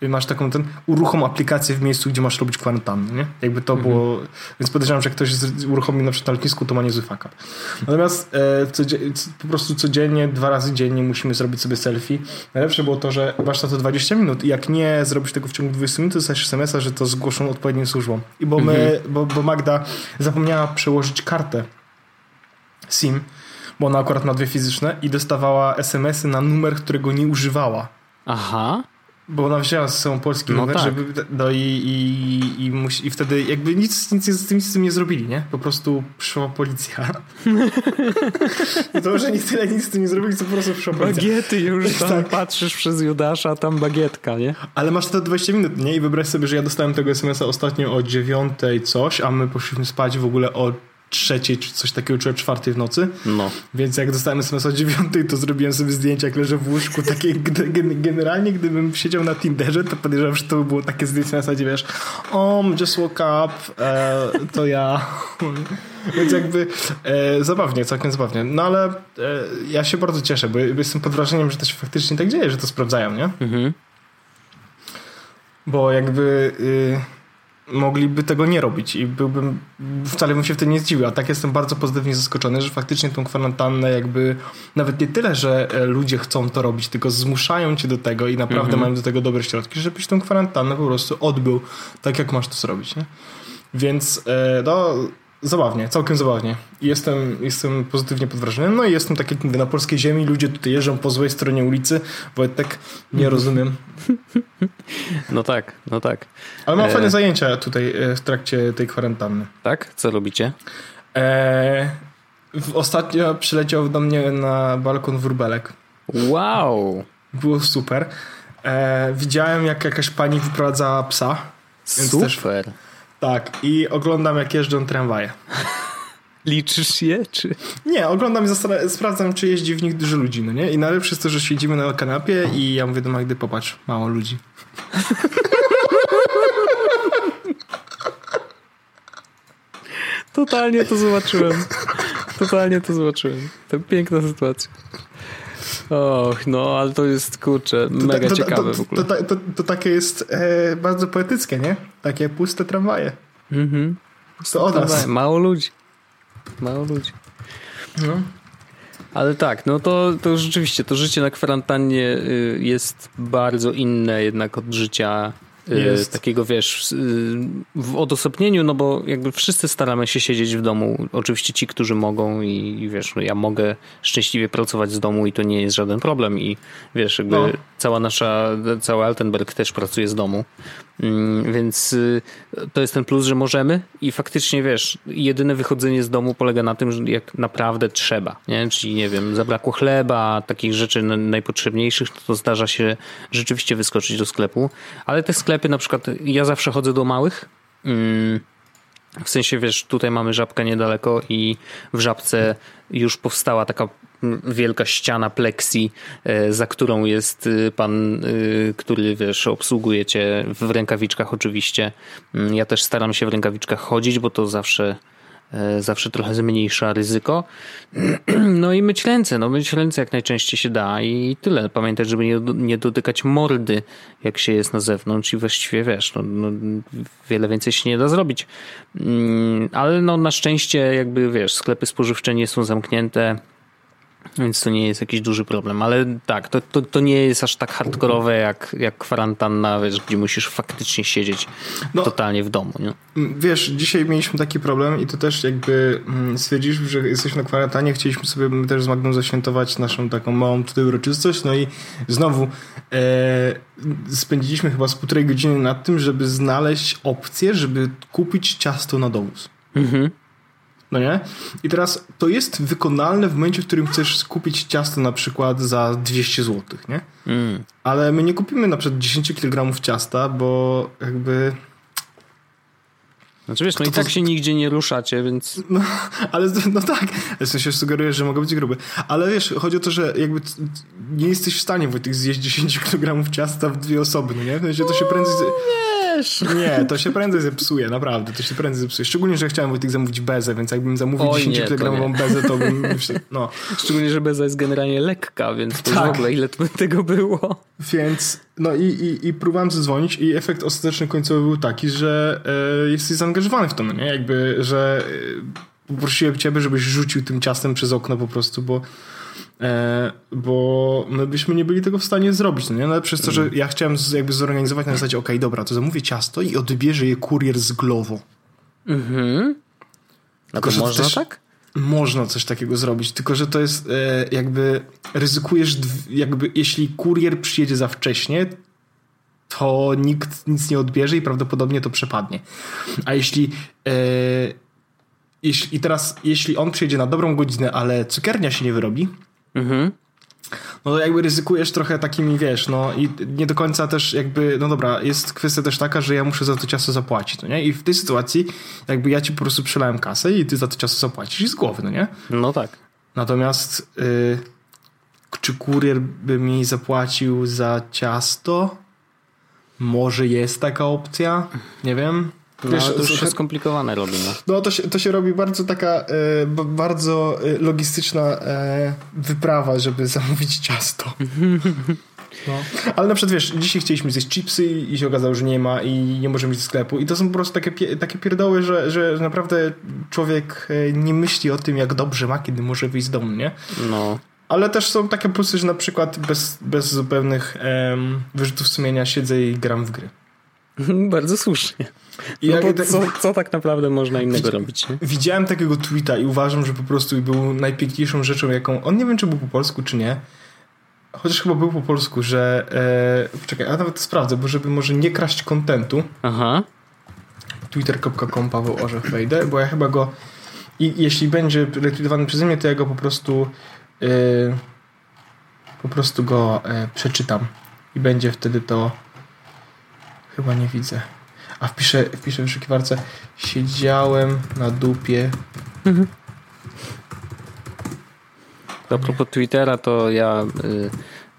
masz taką ten uruchom aplikację w miejscu, gdzie masz robić kwarantannę, nie? Jakby to było, więc podejrzewam, że jak ktoś uruchomi na przykład na lotnisku, to ma niezły fuck up. Natomiast e, codzie- po prostu codziennie, dwa razy dziennie musimy zrobić sobie selfie. Najlepsze było to, że masz na to 20 minut i jak nie zrobisz tego w ciągu 20 minut, to dostajesz SMS-a, że to zgłoszą odpowiednim służbom. I bo my, bo, bo Magda zapomniała przełożyć kartę SIM, bo ona akurat ma dwie fizyczne i dostawała SMS-y na numer, którego nie używała. Aha. Bo ona wzięła ze sobą polski No numer, tak. żeby, no i, i, i, musi, i wtedy jakby nic, nic z, tym, z tym nie zrobili, nie? Po prostu przyszła policja. To, że nie tyle nic z tym nie zrobili, co po prostu przyszła policja. Bagiety już tam Tak. patrzysz przez Judasza, tam bagietka, nie? Ale masz to 20 minut, nie? I wyobraź sobie, że ja dostałem tego SMS-a ostatnio o dziewiątej coś, a my poszliśmy spać w ogóle o trzeciej, czy coś takiego, o czwartej w nocy. No. Więc jak dostałem SMS o dziewiątej, to zrobiłem sobie zdjęcie, jak leżę w łóżku. Takie, gen- generalnie, gdybym siedział na Tinderze, to podejrzewam, że to by było takie zdjęcie na zasadzie, wiesz, o, just woke up, e, to ja. Więc jakby e, zabawnie, całkiem zabawnie. No ale e, ja się bardzo cieszę, bo jestem pod wrażeniem, że to się faktycznie tak dzieje, że to sprawdzają, nie? Mhm. Bo jakby y, mogliby tego nie robić i byłbym, wcale bym się wtedy nie zdziwił, a tak jestem bardzo pozytywnie zaskoczony, że faktycznie tą kwarantannę jakby, nawet nie tyle, że e, ludzie chcą to robić, tylko zmuszają cię do tego i naprawdę mają do tego dobre środki, żebyś tą kwarantannę po prostu odbył tak, jak masz to zrobić, nie? Więc e, no, zabawnie, całkiem zabawnie. Jestem, jestem pozytywnie pod wrażeniem. No i jestem tak jak mówię, na polskiej ziemi, ludzie tutaj jeżdżą po złej stronie ulicy, Wojtek, nie rozumiem. No tak, no tak. Ale mam E. fajne zajęcia tutaj e, w trakcie tej kwarantanny. Tak? Co robicie? E, ostatnio przyleciał do mnie na balkon wróbelek. Wow! Było super. E, widziałem, jak jakaś pani wyprowadza psa. Więc też- Super. Tak, i oglądam, jak jeżdżą tramwaje. Liczysz je, czy... Nie, oglądam i sprawdzam, czy jeździ w nich dużo ludzi, no nie? I najlepsze jest to, że siedzimy na kanapie i ja mówię do Magdy, popatrz, mało ludzi. Totalnie to zobaczyłem. Totalnie to zobaczyłem. To piękna sytuacja. Och, no, ale to jest, kurczę, mega to, ciekawe to, w ogóle. To, to, takie jest e, bardzo poetyckie, nie? Takie puste tramwaje. Mhm. To o nas. Mało ludzi. Mało ludzi. No. Ale tak, no to, to rzeczywiście, to życie na kwarantannie y, jest bardzo inne jednak od życia Jest. takiego, wiesz, y, w odosobnieniu, no bo jakby wszyscy staramy się siedzieć w domu. Oczywiście ci, którzy mogą i, i wiesz, no ja mogę szczęśliwie pracować z domu i to nie jest żaden problem i wiesz, jakby No. cała nasza, cały Altenberg też pracuje z domu. Mm, Więc y, to jest ten plus, że możemy i faktycznie wiesz, jedyne wychodzenie z domu polega na tym, że jak naprawdę trzeba, nie? Czyli nie wiem, zabrakło chleba, takich rzeczy najpotrzebniejszych, to zdarza się rzeczywiście wyskoczyć do sklepu, ale te sklepy na przykład, ja zawsze chodzę do małych, mm, w sensie, wiesz, tutaj mamy żabkę niedaleko i w żabce już powstała taka wielka ściana plexi, e, za którą jest y, pan, y, który, wiesz, obsługuje cię w rękawiczkach oczywiście. Mm, Ja też staram się w rękawiczkach chodzić, bo to zawsze e, zawsze trochę zmniejsza ryzyko. No i myć ręce, no myć ręce jak najczęściej się da i tyle. Pamiętać, żeby nie, nie dotykać mordy, jak się jest na zewnątrz i właściwie wiesz, no, no, wiele więcej się nie da zrobić. Mm, Ale no na szczęście jakby wiesz, sklepy spożywcze nie są zamknięte, więc to nie jest jakiś duży problem, ale tak, to, to, to nie jest aż tak hardkorowe jak, jak kwarantanna, wiesz, gdzie musisz faktycznie siedzieć No. totalnie w domu, nie? Wiesz, dzisiaj mieliśmy taki problem i to też jakby stwierdziliśmy, że jesteśmy na kwarantannie, chcieliśmy sobie też z Magdą zaświętować naszą taką małą tutaj uroczystość, no i znowu e, spędziliśmy chyba z półtorej godziny nad tym, żeby znaleźć opcję, żeby kupić ciasto na dowóz. Mhm. No nie? I teraz to jest wykonalne w momencie, w którym chcesz kupić ciasto na przykład za 200 zł, nie? Mm. Ale my nie kupimy na przykład 10 kg ciasta, bo jakby Znaczy wiesz, no i Kto to- tak się nigdzie nie ruszacie, więc No, ale no tak, w sensie sugerujesz, że mogą być grube. Ale wiesz, chodzi o to, że jakby nie jesteś w stanie Wojtek zjeść 10 kg ciasta w dwie osoby, no nie? W sensie to się prędzej... wiesz. Nie, to się prędzej zepsuje, naprawdę, to się prędzej zepsuje. Szczególnie, że chciałem Wojtek zamówić bezę, więc jakbym zamówił Oj, 10 nie, to kg nie. bezę, to bym... No, Szczególnie, że beza jest generalnie lekka, więc to Tak. w ogóle ile to by tego było. Więc, no i, i, i próbowałem zadzwonić i efekt ostateczny końcowy był taki, że e, jesteś zaangażowany w to, no nie? Jakby, że e, poprosiłem ciebie, żebyś rzucił tym ciastem przez okno po prostu, bo bo my byśmy nie byli tego w stanie zrobić, no nie? No, przez to, że ja chciałem z, jakby zorganizować na zasadzie, okej, dobra, to zamówię ciasto i odbierze je kurier z Glovo. Mhm. No Tylko, to to można też- tak? Można coś takiego zrobić, tylko że to jest e, jakby ryzykujesz, dw- jakby jeśli kurier przyjedzie za wcześnie, to nikt nic nie odbierze i prawdopodobnie to przepadnie. A jeśli, e, jeśli i teraz, jeśli on przyjedzie na dobrą godzinę, ale cukiernia się nie wyrobi, Mhm. no jakby ryzykujesz trochę takimi, wiesz, no i nie do końca też jakby, no dobra, jest kwestia też taka, że ja muszę za to ciasto zapłacić, no nie? I w tej sytuacji jakby ja ci po prostu przelałem kasę i ty za to ciasto zapłacisz i z głowy, no nie? No tak. Natomiast y, czy kurier by mi zapłacił za ciasto? Może jest taka opcja? Nie wiem. No, Wiesz, to już się skomplikowane robi, no. no to się, to się robi bardzo taka b- bardzo y, logistyczna y, wyprawa, żeby zamówić ciasto. No. Ale na przykład wiesz, dzisiaj chcieliśmy zjeść chipsy i się okazało, że nie ma i nie możemy iść do sklepu. I to są po prostu takie, takie pierdoły, że, że naprawdę człowiek y, nie myśli o tym, jak dobrze ma, kiedy może wyjść z domu, nie? No. Ale też są takie plusy, że na przykład bez, bez zupełnych em, wyrzutów sumienia siedzę i gram w gry. Bardzo słusznie. I No tak- co, co tak naprawdę można innego robić, nie? Widziałem takiego tweeta i uważam, że po prostu był najpiękniejszą rzeczą, jaką. On nie wiem, czy był po polsku, czy nie. Chociaż chyba był po polsku, że. E, poczekaj, ja nawet sprawdzę, bo żeby może nie kraść kontentu. Aha. Twitter.com Paweł Orzech wejdę, bo ja chyba go. I jeśli będzie retweetowany przeze mnie, to ja go po prostu. E, po prostu go e, przeczytam. I będzie wtedy to. Chyba nie widzę. A wpiszę, wpiszę w wyszukiwarce. Siedziałem na dupie To a propos Twittera, to ja y,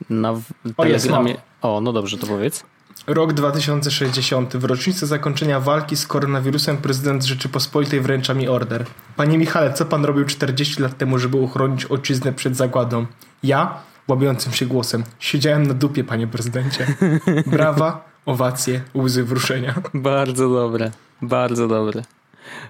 na O, jest, Telegramie... O, no dobrze, to powiedz. Rok 2060. W rocznicę zakończenia walki z koronawirusem prezydent Rzeczypospolitej wręcza mi order. Panie Michale, co pan robił 40 lat temu, żeby uchronić ojczyznę przed zagładą? Ja, łabiącym się głosem, siedziałem na dupie, panie prezydencie. Brawa, owacje, łzy wzruszenia. Bardzo dobre, bardzo dobre.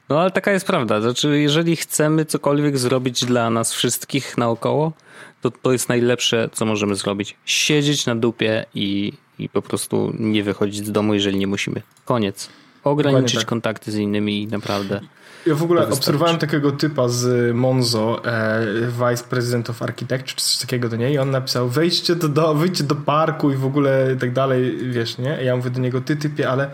No ale taka jest prawda. Znaczy, jeżeli chcemy cokolwiek zrobić dla nas wszystkich naokoło, to to jest najlepsze, co możemy zrobić. Siedzieć na dupie i, i po prostu nie wychodzić z domu, jeżeli nie musimy. Koniec. Ograniczyć tak. kontakty z innymi i naprawdę. Ja w ogóle obserwowałem takiego typa z Monzo, e, Vice President of Architecture, czy coś takiego do niej, i on napisał, wejdźcie do, do, wyjdźcie do parku i w ogóle i tak dalej, wiesz, nie? I ja mówię do niego, ty typie, ale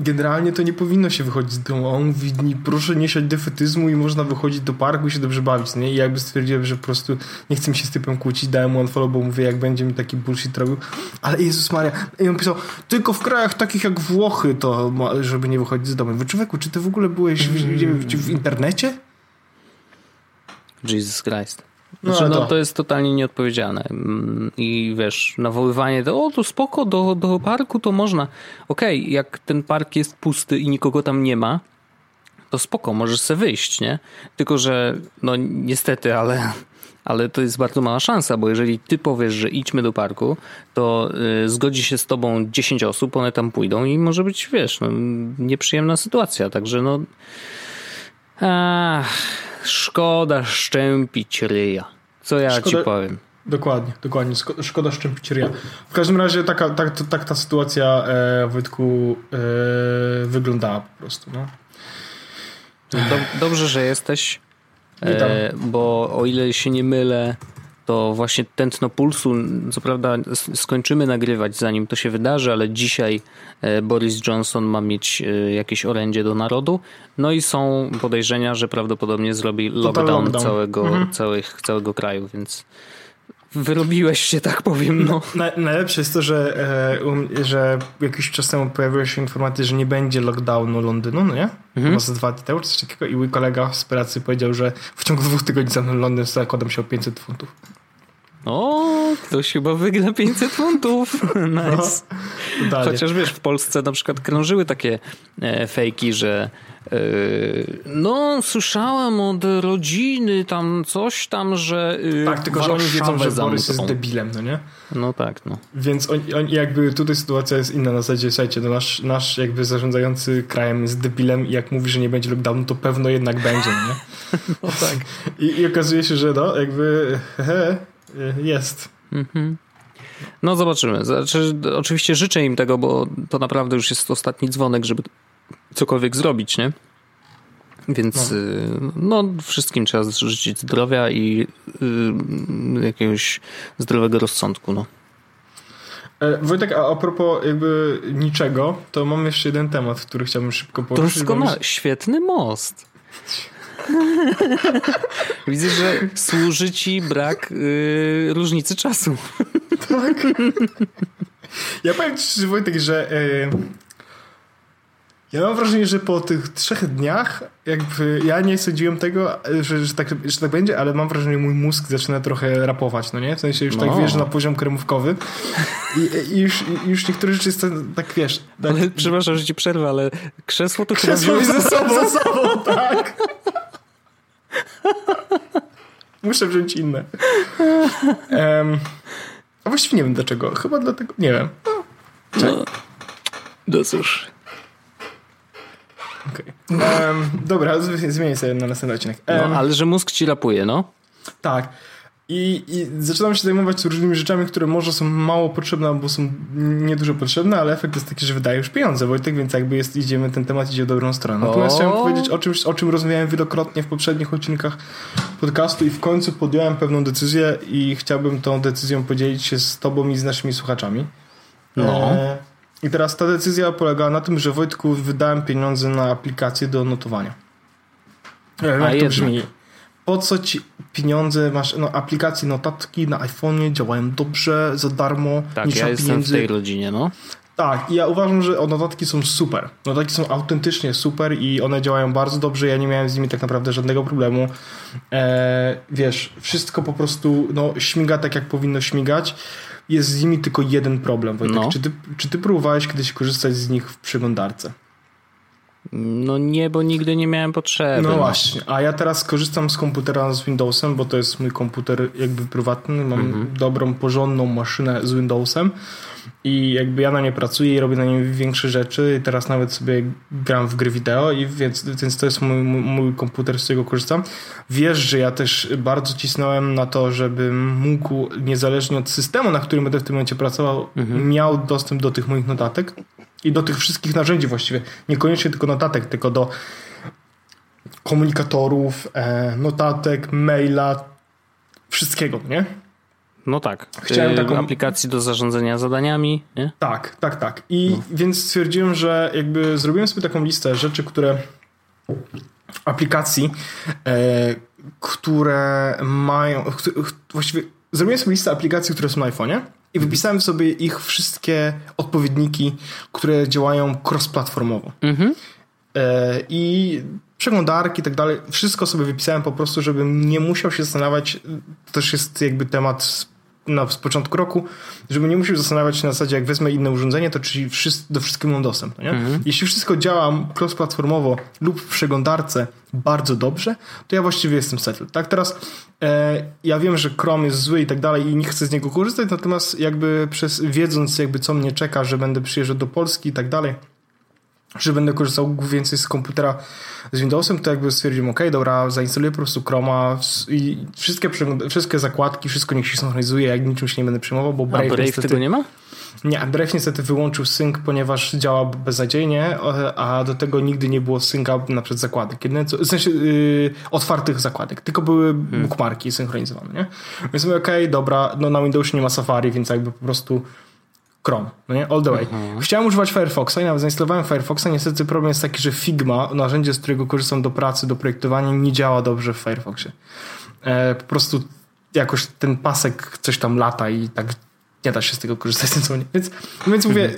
generalnie to nie powinno się wychodzić z domu. On mówi, proszę nie siać defetyzmu i można wychodzić do parku i się dobrze bawić, nie? I jakby stwierdziłem, że po prostu nie chcę mi się z typem kłócić, dałem mu unfollow, bo mówię, jak będzie mi taki bullshit robił. Ale Jezus Maria, i on pisał, tylko w krajach takich jak Włochy to, ma- żeby nie wychodzić z domu. Wy człowieku, czy ty w ogóle byłeś w, w, w internecie? Jesus Christ. No, Znaczy, ale no, to- jest totalnie nieodpowiedzialne. Mm, I wiesz, nawoływanie do, o to spoko, do, do parku to można. Okej, jak ten park jest pusty i nikogo tam nie ma, to spoko, możesz sobie wyjść, nie? Tylko, że no niestety, ale, ale to jest bardzo mała szansa, bo jeżeli ty powiesz, że idźmy do parku, to y, zgodzi się z tobą 10 osób, one tam pójdą i może być, wiesz, no, nieprzyjemna sytuacja, także no ach, szkoda szczępić ryja. Co ja Szkoda- ci powiem. Dokładnie, dokładnie. Szko- Szkoda szczępić ryja. W każdym razie taka, tak, to- tak ta sytuacja, e, Wojtku, e, wyglądała po prostu. No. Dob- dobrze, że jesteś, e, bo o ile się nie mylę, to właśnie tętno pulsu, co prawda skończymy nagrywać zanim to się wydarzy, ale dzisiaj e, Boris Johnson ma mieć e, jakieś orędzie do narodu, no i są podejrzenia, że prawdopodobnie zrobi lockdown, lockdown. Całego, Mhm. całych, całego kraju, więc wyrobiłeś się, tak powiem, no. Na, najlepsze jest to, że, e, um, że jakiś czas temu pojawiły się informacje, że nie będzie lockdownu Londynu, no nie? Mhm. Za dwa dni temu, czy coś takiego. I mój kolega z pracy powiedział, że w ciągu dwóch tygodni zamknął Londyn, zakładam się o 500 funtów. O, ktoś chyba wygra 500 funtów. Nice. Totalnie. Chociaż wiesz, w Polsce na przykład krążyły takie e, fejki, że e, no słyszałem od rodziny tam coś tam, że e, Tak, tylko że oni wiedzą, że Borys jest debilem, no nie? No tak, no. Więc oni, oni jakby tutaj sytuacja jest inna na zasadzie, słuchajcie, no nasz, nasz jakby zarządzający krajem jest debilem i jak mówi, że nie będzie lockdownu, to pewno jednak będzie, no nie? no tak. I, I okazuje się, że no, jakby he, jest. Mhm. No zobaczymy. Znaczy, oczywiście życzę im tego, bo to naprawdę już jest ostatni dzwonek, żeby cokolwiek zrobić, nie? Więc no, no wszystkim trzeba życzyć zdrowia i y, jakiegoś zdrowego rozsądku, no. E, Wojtek, a, a propos jakby niczego, to mam jeszcze jeden temat, który chciałbym szybko poruszyć. Doskonale. Świetny most. Widzę, że służy ci brak y, różnicy czasu. Ja powiem ci, Wojtek, że e, ja mam wrażenie, że po tych trzech dniach jakby ja nie sądziłem tego, że, że, tak, że tak będzie, ale mam wrażenie, że mój mózg zaczyna trochę rapować, no nie? W sensie już tak No. wiesz, na poziom kremówkowy i, i, już, i już niektóre rzeczy jest tak wiesz... Tak, Ale, przepraszam, że ci przerwę, ale krzesło to chyba Krzesło ze sobą. ze sobą, tak. Muszę wziąć inne. Em, a właściwie nie wiem dlaczego. Chyba dlatego, nie wiem. No, no cóż. Okej. Em, dobra, zmienię sobie na następny odcinek. No, Em, ale że mózg ci rapuje, no. Tak. I, I zaczynam się zajmować różnymi rzeczami, które może są mało potrzebne, albo są niedużo potrzebne, ale efekt jest taki, że wydaje już pieniądze, Wojtek, więc jakby jest, idziemy, ten temat idzie w dobrą stronę. Natomiast O. chciałem powiedzieć o czymś, o czym rozmawiałem wielokrotnie w poprzednich odcinkach podcastu i w końcu podjąłem pewną decyzję i chciałbym tą decyzją podzielić się z tobą i z naszymi słuchaczami. No. E, I teraz ta decyzja polegała na tym, że Wojtku wydałem pieniądze na aplikację do notowania. A jak to jednak. brzmi. Po co ci pieniądze, masz no, aplikacje, notatki na iPhone'ie działają dobrze, za darmo, Tak, nie ja jestem pieniędzy. w tej rodzinie, no. Tak, i ja uważam, że notatki są super. Notatki są autentycznie super i one działają bardzo dobrze. Ja nie miałem z nimi tak naprawdę żadnego problemu. E, wiesz, wszystko po prostu no, śmiga tak, jak powinno śmigać. Jest z nimi tylko jeden problem. Wojtek. No. Czy, ty, czy ty próbowałeś kiedyś korzystać z nich w przeglądarce? No nie, bo nigdy nie miałem potrzeby. No właśnie, a ja teraz korzystam z komputera z Windowsem, bo to jest mój komputer jakby prywatny. Mam Mhm. dobrą, porządną maszynę z Windowsem i jakby ja na nie pracuję i robię na nim większe rzeczy. I teraz nawet sobie gram w gry wideo i więc, więc to jest mój, mój, mój komputer, z którego korzystam. Wiesz, że ja też bardzo cisnąłem na to, żebym mógł, niezależnie od systemu, na którym będę w tym momencie pracował, miał dostęp do tych moich notatek i do tych wszystkich narzędzi właściwie. Niekoniecznie tylko notatek, tylko do komunikatorów, e, notatek, maila, wszystkiego, nie? No tak. Chciałem Y, taką- aplikacji do zarządzania zadaniami, nie? Tak, tak, tak. I więc stwierdziłem, że jakby zrobiłem sobie taką listę rzeczy, które aplikacji, e, które mają, właściwie zrobiłem sobie listę aplikacji, które są na iPhone'ie i wypisałem sobie ich wszystkie odpowiedniki, które działają cross-platformowo. Mhm. E, I przeglądarki i tak dalej. Wszystko sobie wypisałem po prostu, żebym nie musiał się zastanawiać. To też jest jakby temat na z początku roku, żeby nie musiał zastanawiać się na zasadzie, jak wezmę inne urządzenie, to czy wszyscy, do wszystkiego mam dostęp. No nie? Jeśli wszystko działa cross-platformowo lub w przeglądarce bardzo dobrze, to ja właściwie jestem settled. Tak, teraz e, ja wiem, że Chrome jest zły i tak dalej i nie chcę z niego korzystać, natomiast jakby przez, wiedząc jakby co mnie czeka, że będę przyjeżdżał do Polski i tak dalej, że będę korzystał więcej z komputera z Windowsem, to jakby stwierdziłem, ok, dobra, zainstaluję po prostu Chroma i wszystkie, wszystkie zakładki, wszystko niech się synchronizuje, jak niczym się nie będę przejmował, bo Brave, A Brave niestety, tego nie ma? Nie, Brave niestety wyłączył sync, ponieważ działa beznadziejnie, a do tego nigdy nie było synca na przykład zakładek. Jedyne co, w sensie yy, otwartych zakładek, tylko były hmm. bookmarki synchronizowane, nie? Więc mówię, okej, okay, dobra, no na Windowsie nie ma Safari, więc jakby po prostu Chrome, no nie? All the way. Mhm. Chciałem używać Firefoxa i nawet zainstalowałem Firefoxa. Niestety problem jest taki, że Figma, narzędzie, z którego korzystam do pracy, do projektowania, nie działa dobrze w Firefoxie. E, po prostu jakoś ten pasek coś tam lata i tak nie da się z tego korzystać sensownie. Więc, więc mówię,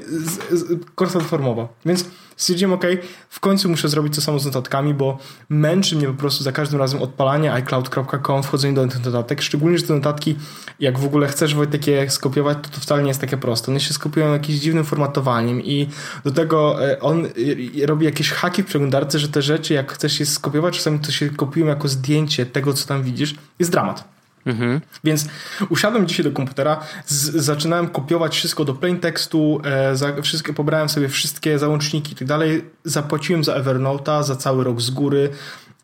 korzystam formowo. Więc stwierdziłem, ok, w końcu muszę zrobić to samo z notatkami, bo męczy mnie po prostu za każdym razem odpalanie iCloud.com, wchodzenie do tych notatek, szczególnie, że te notatki, jak w ogóle chcesz Wojtek je skopiować, to to wcale nie jest takie proste. One się skopiują jakimś dziwnym formatowaniem i do tego e, on e, robi jakieś haki w przeglądarce, że te rzeczy, jak chcesz je skopiować, czasami to się kopiują jako zdjęcie tego, co tam widzisz. Jest dramat. Mhm. Więc usiadłem dzisiaj do komputera, zaczynałem kopiować wszystko do plain tekstu, e, za, wszystkie, pobrałem sobie wszystkie załączniki i tak dalej, zapłaciłem za Evernote'a za cały rok z góry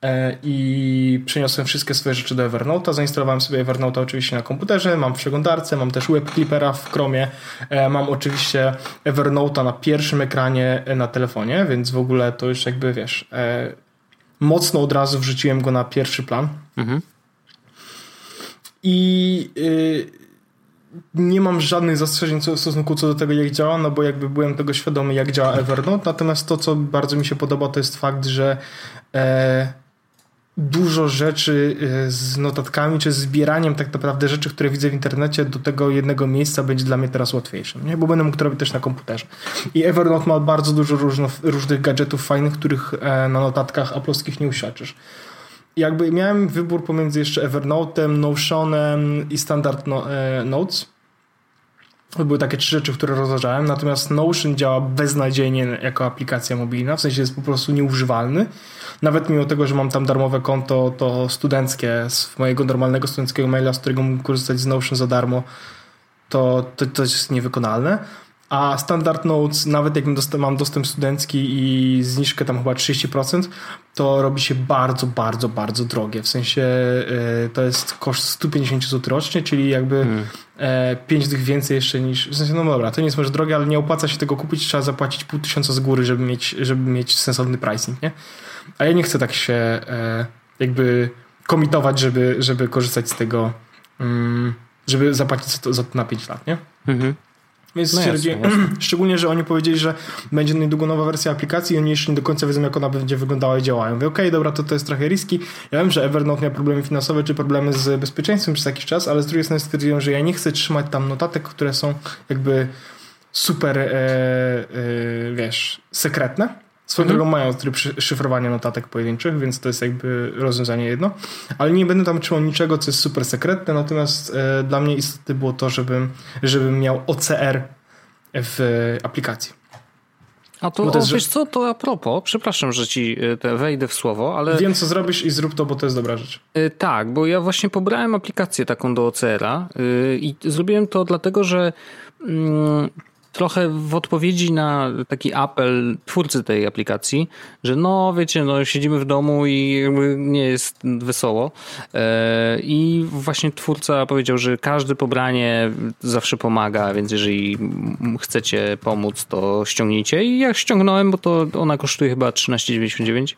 e, i przeniosłem wszystkie swoje rzeczy do Evernote'a, zainstalowałem sobie Evernote'a oczywiście na komputerze, mam w przeglądarce, mam też WebClippera w Chromie, e, mam oczywiście Evernote'a na pierwszym ekranie e, na telefonie, więc w ogóle to już jakby wiesz, e, mocno od razu wrzuciłem go na pierwszy plan. Mhm. I yy, nie mam żadnych zastrzeżeń w stosunku co do tego, jak działa, no bo jakby byłem tego świadomy, jak działa Evernote. Natomiast to, co bardzo mi się podoba, to jest fakt, że e, dużo rzeczy e, z notatkami, czy zbieraniem tak naprawdę rzeczy, które widzę w internecie do tego jednego miejsca będzie dla mnie teraz łatwiejsze, nie? bo będę mógł to robić też na komputerze. I Evernote ma bardzo dużo różnych, różnych gadżetów fajnych, których e, na notatkach aplowskich nie uświadczysz jakby miałem wybór pomiędzy jeszcze Evernote'em, Notionem i Standard no, e, Notes. To były takie trzy rzeczy, które rozważałem, natomiast Notion działa beznadziejnie jako aplikacja mobilna, w sensie jest po prostu nieużywalny. Nawet mimo tego, że mam tam darmowe konto, to studenckie z mojego normalnego studenckiego maila, z którego mógł korzystać z Notion za darmo, to, to, to jest niewykonalne. A Standard Notes, nawet jak mam dostęp studencki i zniżkę tam chyba 30%, to robi się bardzo, bardzo, bardzo drogie. W sensie y, to jest koszt 150 zł rocznie, czyli jakby hmm. 5 e, dych więcej jeszcze niż. W sensie, no dobra, to nie jest może drogie, ale nie opłaca się tego kupić, trzeba zapłacić pół tysiąca z góry, żeby mieć, żeby mieć sensowny pricing, nie? A ja nie chcę tak się e, jakby komitować, żeby, żeby korzystać z tego, mm, żeby zapłacić za to na 5 lat, nie? Mhm. Więc no stwierdziłem, szczególnie, że oni powiedzieli, że będzie niedługo nowa wersja aplikacji i oni jeszcze nie do końca wiedzą, jak ona będzie wyglądała i działała. mówię, okej, okay, dobra, to to jest trochę riski. Ja wiem, że Evernote miał problemy finansowe czy problemy z bezpieczeństwem przez jakiś czas, ale z drugiej strony stwierdziłem, że ja nie chcę trzymać tam notatek, które są jakby super, e, e, wiesz, sekretne Swoją mhm. drogą mają tryb szyfrowania notatek pojedynczych, więc to jest jakby rozwiązanie jedno. Ale nie będę tam trzymał niczego, co jest super sekretne, natomiast e, dla mnie istotne było to, żebym, żebym miał OCR w aplikacji. A to, to jest, wiesz co, to a propos, przepraszam, że ci e, wejdę w słowo, ale... Wiem, co zrobisz i zrób to, bo to jest dobra rzecz. E, tak, bo ja właśnie pobrałem aplikację taką do OCR-a e, i zrobiłem to dlatego, że mm, trochę w odpowiedzi na taki apel twórcy tej aplikacji, że no wiecie, no siedzimy w domu i nie jest wesoło. E, I właśnie twórca powiedział, że każde pobranie zawsze pomaga, więc jeżeli chcecie pomóc, to ściągnijcie. I ja ściągnąłem, bo to ona kosztuje chyba 13,99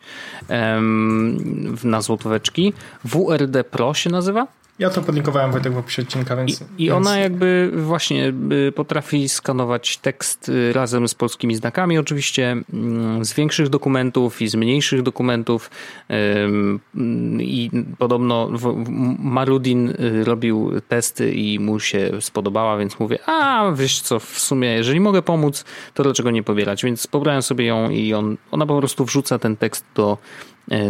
na złotóweczki. WRD Pro się nazywa. Ja to podlinkowałem Wojtek w opisie odcinka, więc... I, I, ona jakby właśnie y, potrafi skanować tekst y, razem z polskimi znakami oczywiście, mm, z większych dokumentów i z mniejszych dokumentów. I podobno Marudin y, robił testy i mu się spodobała, więc mówię, a wiesz co, w sumie jeżeli mogę pomóc, to dlaczego nie pobierać, więc pobrałem sobie ją i on, ona po prostu wrzuca ten tekst do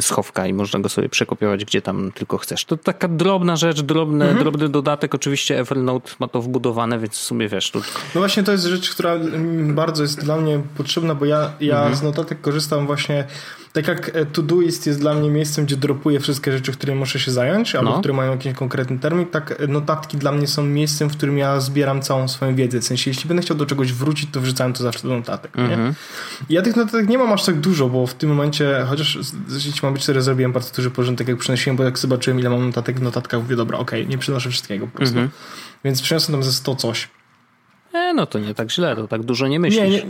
schowka i można go sobie przekopiować gdzie tam tylko chcesz. To taka drobna rzecz, drobny, drobny dodatek. Oczywiście Evernote ma to wbudowane, więc w sumie wiesz, tu No właśnie to jest rzecz, która mm, bardzo jest dla mnie potrzebna, bo ja, ja z notatek korzystam właśnie tak jak e, Todoist jest dla mnie miejscem, gdzie dropuję wszystkie rzeczy, którymi muszę się zająć, albo No. które mają jakiś konkretny termin, tak e, notatki dla mnie są miejscem, w którym ja zbieram całą swoją wiedzę. W sensie, jeśli będę chciał do czegoś wrócić, to wrzucałem to zawsze do notatek. Nie? Ja tych notatek nie mam aż tak dużo, bo w tym momencie, chociaż jeśli mam być szczery, zrobiłem bardzo duży porządek, jak przynosiłem, bo jak zobaczyłem, ile mam notatek w notatkach, mówię, dobra, okej, nie przynoszę wszystkiego po prostu. Więc przyniosłem tam ze 100 coś. e, no to nie tak źle, to tak dużo nie myślisz. Nie, nie.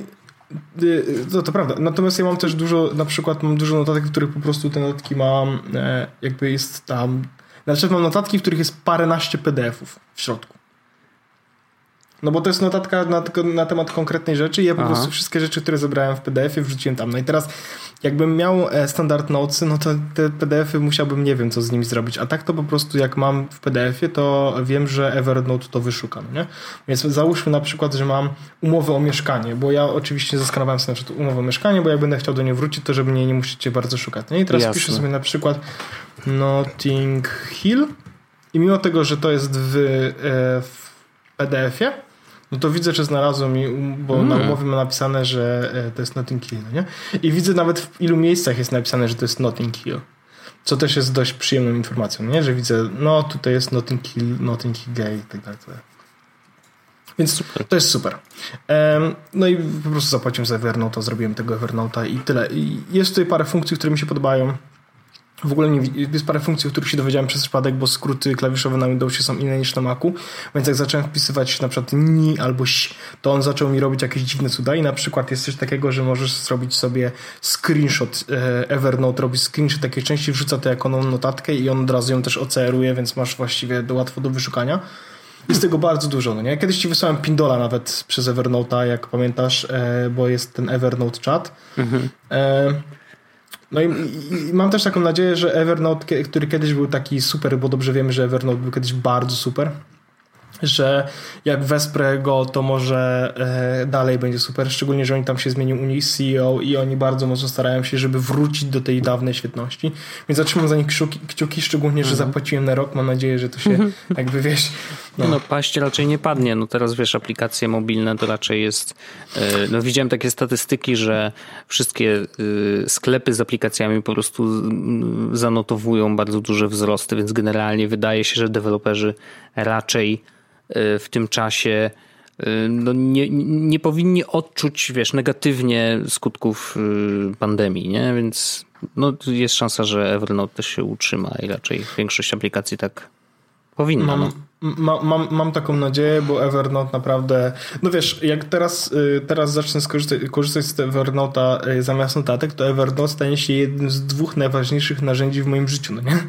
Y, To, to prawda. Natomiast ja mam też dużo, na przykład mam dużo notatek, w których po prostu te notatki mam, e, jakby jest tam. Na przykład mam notatki, w których jest paręnaście PDF-ów w środku. No bo to jest notatka na, na temat konkretnej rzeczy i ja po Aha. prostu wszystkie rzeczy, które zebrałem w PDF-ie wrzuciłem tam. No i teraz jakbym miał e, standard notesy, no to te PDF-y musiałbym nie wiem co z nimi zrobić. A tak to po prostu jak mam w PDF-ie, to wiem, że Evernote to wyszuka. no Nie? Więc załóżmy na przykład, że mam umowę o mieszkanie, bo ja oczywiście zaskanowałem sobie na przykład umowę o mieszkanie, bo jak będę chciał do niej wrócić, to żeby mnie nie musicie bardzo szukać. No i teraz Jasne. piszę sobie na przykład Notting Hill i mimo tego, że to jest w, e, w PDF-ie, no to widzę, że znalazłem, mi, um- bo na umowie ma napisane, że e, to jest Notting Hill, no nie? I widzę nawet w ilu miejscach jest napisane, że to jest Notting Hill. Co też jest dość przyjemną informacją, nie? Że widzę, no tutaj jest Notting Hill, Notting Hill Gay i tak dalej. Więc to jest super. Em, no i po prostu zapłaciłem za Evernote, zrobiłem tego Evernote'a i tyle. I jest tutaj parę funkcji, które mi się podobają. W ogóle nie, jest parę funkcji, o których się dowiedziałem przez przypadek, bo skróty klawiszowe na Windowsie są inne niż na Macu, więc jak zacząłem wpisywać na przykład ni albo ś, to on zaczął mi robić jakieś dziwne cuda i na przykład jest coś takiego, że możesz zrobić sobie screenshot, e, Evernote robi screenshot takiej części, wrzuca to jako notatkę i on od razu ją też OCR-uje, więc masz właściwie łatwo do wyszukania. Jest tego bardzo dużo, no nie? Kiedyś ci wysłałem Pindola nawet przez Evernote'a, jak pamiętasz, e, bo jest ten Evernote chat. E, no i, i, i mam też taką nadzieję, że Evernote, który kiedyś był taki super, bo dobrze wiemy, że Evernote był kiedyś bardzo super, że jak wesprę go, to może e, dalej będzie super, szczególnie, że oni tam się zmienił u nich CEO i oni bardzo mocno starają się, żeby wrócić do tej dawnej świetności, więc zatrzymam za nich kciuki, kciuki szczególnie, że zapłaciłem na rok, mam nadzieję, że to się jakby, wiesz, No. no paść raczej nie padnie. No teraz wiesz, aplikacje mobilne to raczej jest. e, No widziałem takie statystyki, że wszystkie e, sklepy z aplikacjami po prostu mm, zanotowują bardzo duże wzrosty, więc generalnie wydaje się, że deweloperzy raczej w tym czasie e, no nie, nie powinni odczuć, wiesz, negatywnie skutków e, pandemii, nie? Więc no, jest szansa, że Evernote też się utrzyma i raczej większość aplikacji tak powinna. Mam, no. Ma, mam, mam taką nadzieję, bo Evernote naprawdę. No wiesz, jak teraz, y, teraz zacznę skorzystać, korzystać z Evernote'a y, zamiast notatek, to Evernote stanie się jednym z dwóch najważniejszych narzędzi w moim życiu, no nie?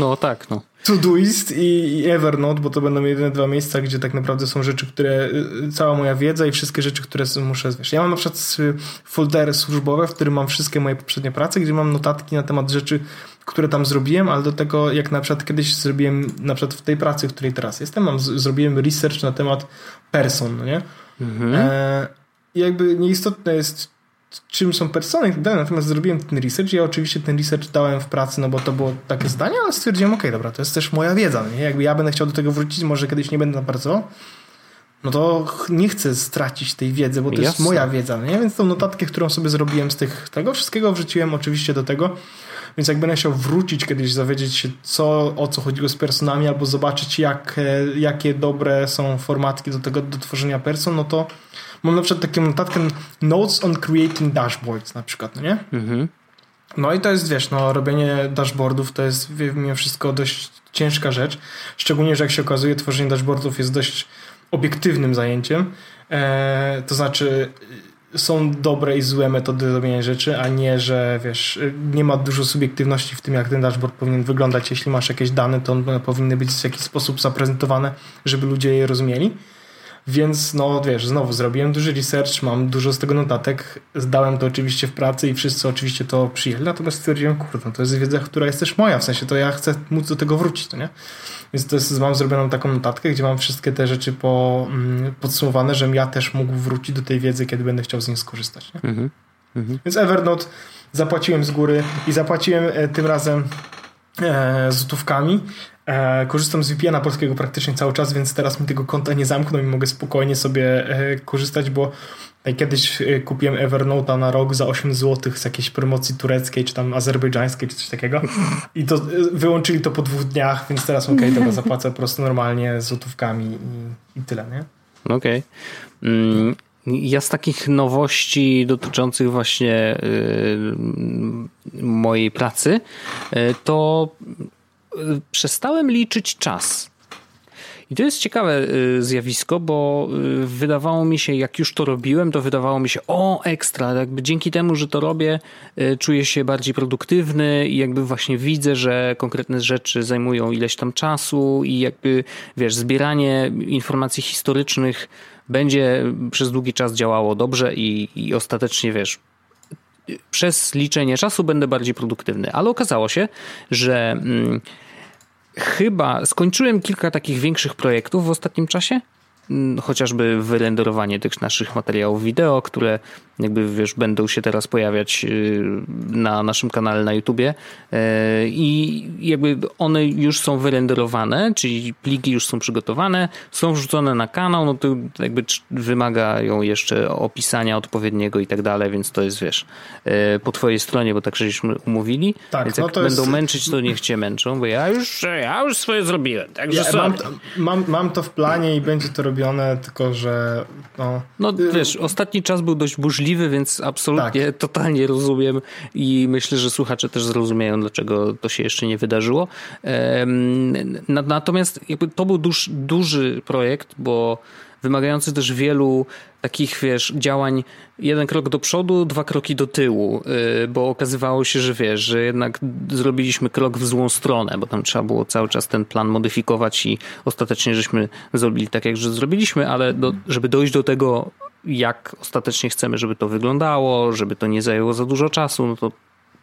No tak, no. Todoist i, Evernote, bo to będą jedyne dwa miejsca, gdzie tak naprawdę są rzeczy, które. y, cała moja wiedza i wszystkie rzeczy, które muszę. Wiesz, ja mam na przykład foldery służbowe, w którym mam wszystkie moje poprzednie prace, gdzie mam notatki na temat rzeczy, które tam zrobiłem, ale do tego, jak na przykład kiedyś zrobiłem, na przykład w tej pracy, w której teraz jestem, mam, zrobiłem research na temat person, no nie? E, i jakby nieistotne jest, czym są persony i tak dalej, natomiast zrobiłem ten research. Ja oczywiście ten research dałem w pracy, no bo to było takie zdanie, ale stwierdziłem, okej, dobra, to jest też moja wiedza, no nie? Jakby ja będę chciał do tego wrócić, może kiedyś nie będę tam pracował, no to nie chcę stracić tej wiedzy, bo to jest Jasne. moja wiedza, no nie? Więc tą notatkę, którą sobie zrobiłem z tych, tego wszystkiego wrzuciłem oczywiście do tego, więc jak będę chciał wrócić kiedyś, dowiedzieć się, co, o co chodziło z personami, albo zobaczyć, jak, e, jakie dobre są formatki do tego, do tworzenia person, no to mam na przykład taką notatkę Notes on Creating Dashboards na przykład, no nie? No i to jest, wiesz, no robienie dashboardów to jest mimo wszystko dość ciężka rzecz, szczególnie, że jak się okazuje, tworzenie dashboardów jest dość obiektywnym zajęciem, e, to znaczy są dobre i złe metody robienia rzeczy, a nie, że wiesz, nie ma dużo subiektywności w tym, jak ten dashboard powinien wyglądać. Jeśli masz jakieś dane, to one powinny być w jakiś sposób zaprezentowane, żeby ludzie je rozumieli. Więc no wiesz, znowu zrobiłem duży research, mam dużo z tego notatek, zdałem to oczywiście w pracy i wszyscy oczywiście to przyjęli, natomiast stwierdziłem, kurde, no to jest wiedza, która jest też moja, w sensie to ja chcę móc do tego wrócić, to nie? Więc to jest, mam zrobioną taką notatkę, gdzie mam wszystkie te rzeczy po, mm, podsumowane, żebym ja też mógł wrócić do tej wiedzy, kiedy będę chciał z niej skorzystać. Nie? Więc Evernote zapłaciłem z góry i zapłaciłem e, tym razem złotówkami. E, korzystam z VPN-a polskiego praktycznie cały czas, więc teraz mi tego konta nie zamkną i mogę spokojnie sobie e, korzystać, bo kiedyś e, kupiłem Evernote'a na rok za 8 zł z jakiejś promocji tureckiej, czy tam azerbejdżańskiej, czy coś takiego i to e, wyłączyli to po dwóch dniach, więc teraz okej, okay, to zapłacę po prostu normalnie złotówkami i, i tyle, nie? Okej. Okay. Ja z takich nowości dotyczących właśnie y, mojej pracy, y, to y, przestałem liczyć czas. I to jest ciekawe zjawisko, bo wydawało mi się, jak już to robiłem, to wydawało mi się, o ekstra, jakby dzięki temu, że to robię, czuję się bardziej produktywny i jakby właśnie widzę, że konkretne rzeczy zajmują ileś tam czasu i jakby, wiesz, zbieranie informacji historycznych będzie przez długi czas działało dobrze i, i ostatecznie wiesz, przez liczenie czasu będę bardziej produktywny. Ale okazało się, że hmm, chyba skończyłem kilka takich większych projektów w ostatnim czasie Mm, chociażby wyrenderowanie tych naszych materiałów wideo, które jakby wiesz, będą się teraz pojawiać y, na naszym kanale na YouTubie. E, i jakby one już są wyrenderowane, czyli pliki już są przygotowane, są wrzucone na kanał, no to jakby wymagają jeszcze opisania odpowiedniego i tak dalej, więc to jest wiesz, e, po twojej stronie, bo tak żeśmy umówili, tak, więc jak no będą jest... męczyć, to niech cię męczą, bo ja już, ja już swoje zrobiłem, także ja, mam, to, mam, mam to w planie i będzie to robione robione, tylko że no... No wiesz, ostatni czas był dość burzliwy, więc absolutnie, tak. totalnie rozumiem i myślę, że słuchacze też zrozumieją, dlaczego to się jeszcze nie wydarzyło. Natomiast to był duż, duży projekt, bo wymagający też wielu takich, wiesz, działań jeden krok do przodu, dwa kroki do tyłu, y, bo okazywało się, że wiesz, że jednak zrobiliśmy krok w złą stronę, bo tam trzeba było cały czas ten plan modyfikować i ostatecznie żeśmy zrobili tak, jak że zrobiliśmy, ale do, żeby dojść do tego, jak ostatecznie chcemy, żeby to wyglądało, żeby to nie zajęło za dużo czasu, no to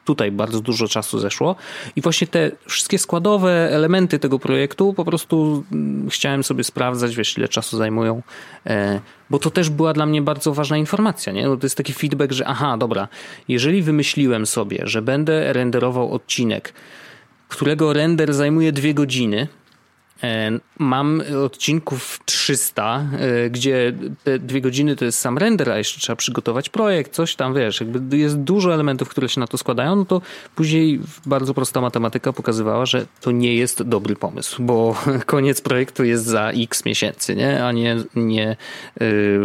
tutaj bardzo dużo czasu zeszło i właśnie te wszystkie składowe elementy tego projektu po prostu mm, chciałem sobie sprawdzać, wiesz, ile czasu zajmują, e, bo to też była dla mnie bardzo ważna informacja, nie? No to jest taki feedback, że aha, dobra, jeżeli wymyśliłem sobie, że będę renderował odcinek, którego render zajmuje dwie godziny, mam odcinków 300, e, gdzie te dwie godziny to jest sam render, a jeszcze trzeba przygotować projekt, coś tam, wiesz, jakby jest dużo elementów, które się na to składają, no to później bardzo prosta matematyka pokazywała, że to nie jest dobry pomysł, bo koniec projektu jest za x miesięcy, nie? a nie, nie e,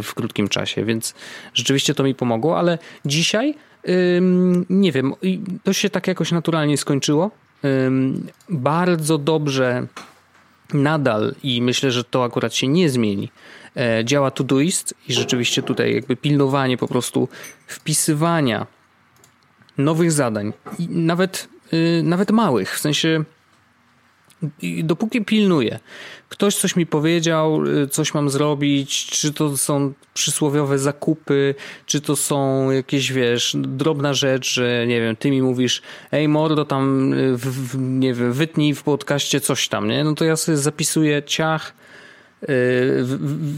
w krótkim czasie, więc rzeczywiście to mi pomogło, ale dzisiaj nie wiem, to się tak jakoś naturalnie skończyło. Bardzo dobrze nadal i myślę, że to akurat się nie zmieni. E, działa Todoist i rzeczywiście tutaj jakby pilnowanie po prostu wpisywania nowych zadań, nawet, y, nawet małych, w sensie dopóki pilnuję, ktoś coś mi powiedział, y, coś mam zrobić, czy to są przysłowiowe zakupy, czy to są jakieś, wiesz, drobna rzecz, że nie wiem, ty mi mówisz, ej mordo, tam, y, w, w, nie wiem, wytnij w podcaście coś tam, nie? No to ja sobie zapisuję ciach, y,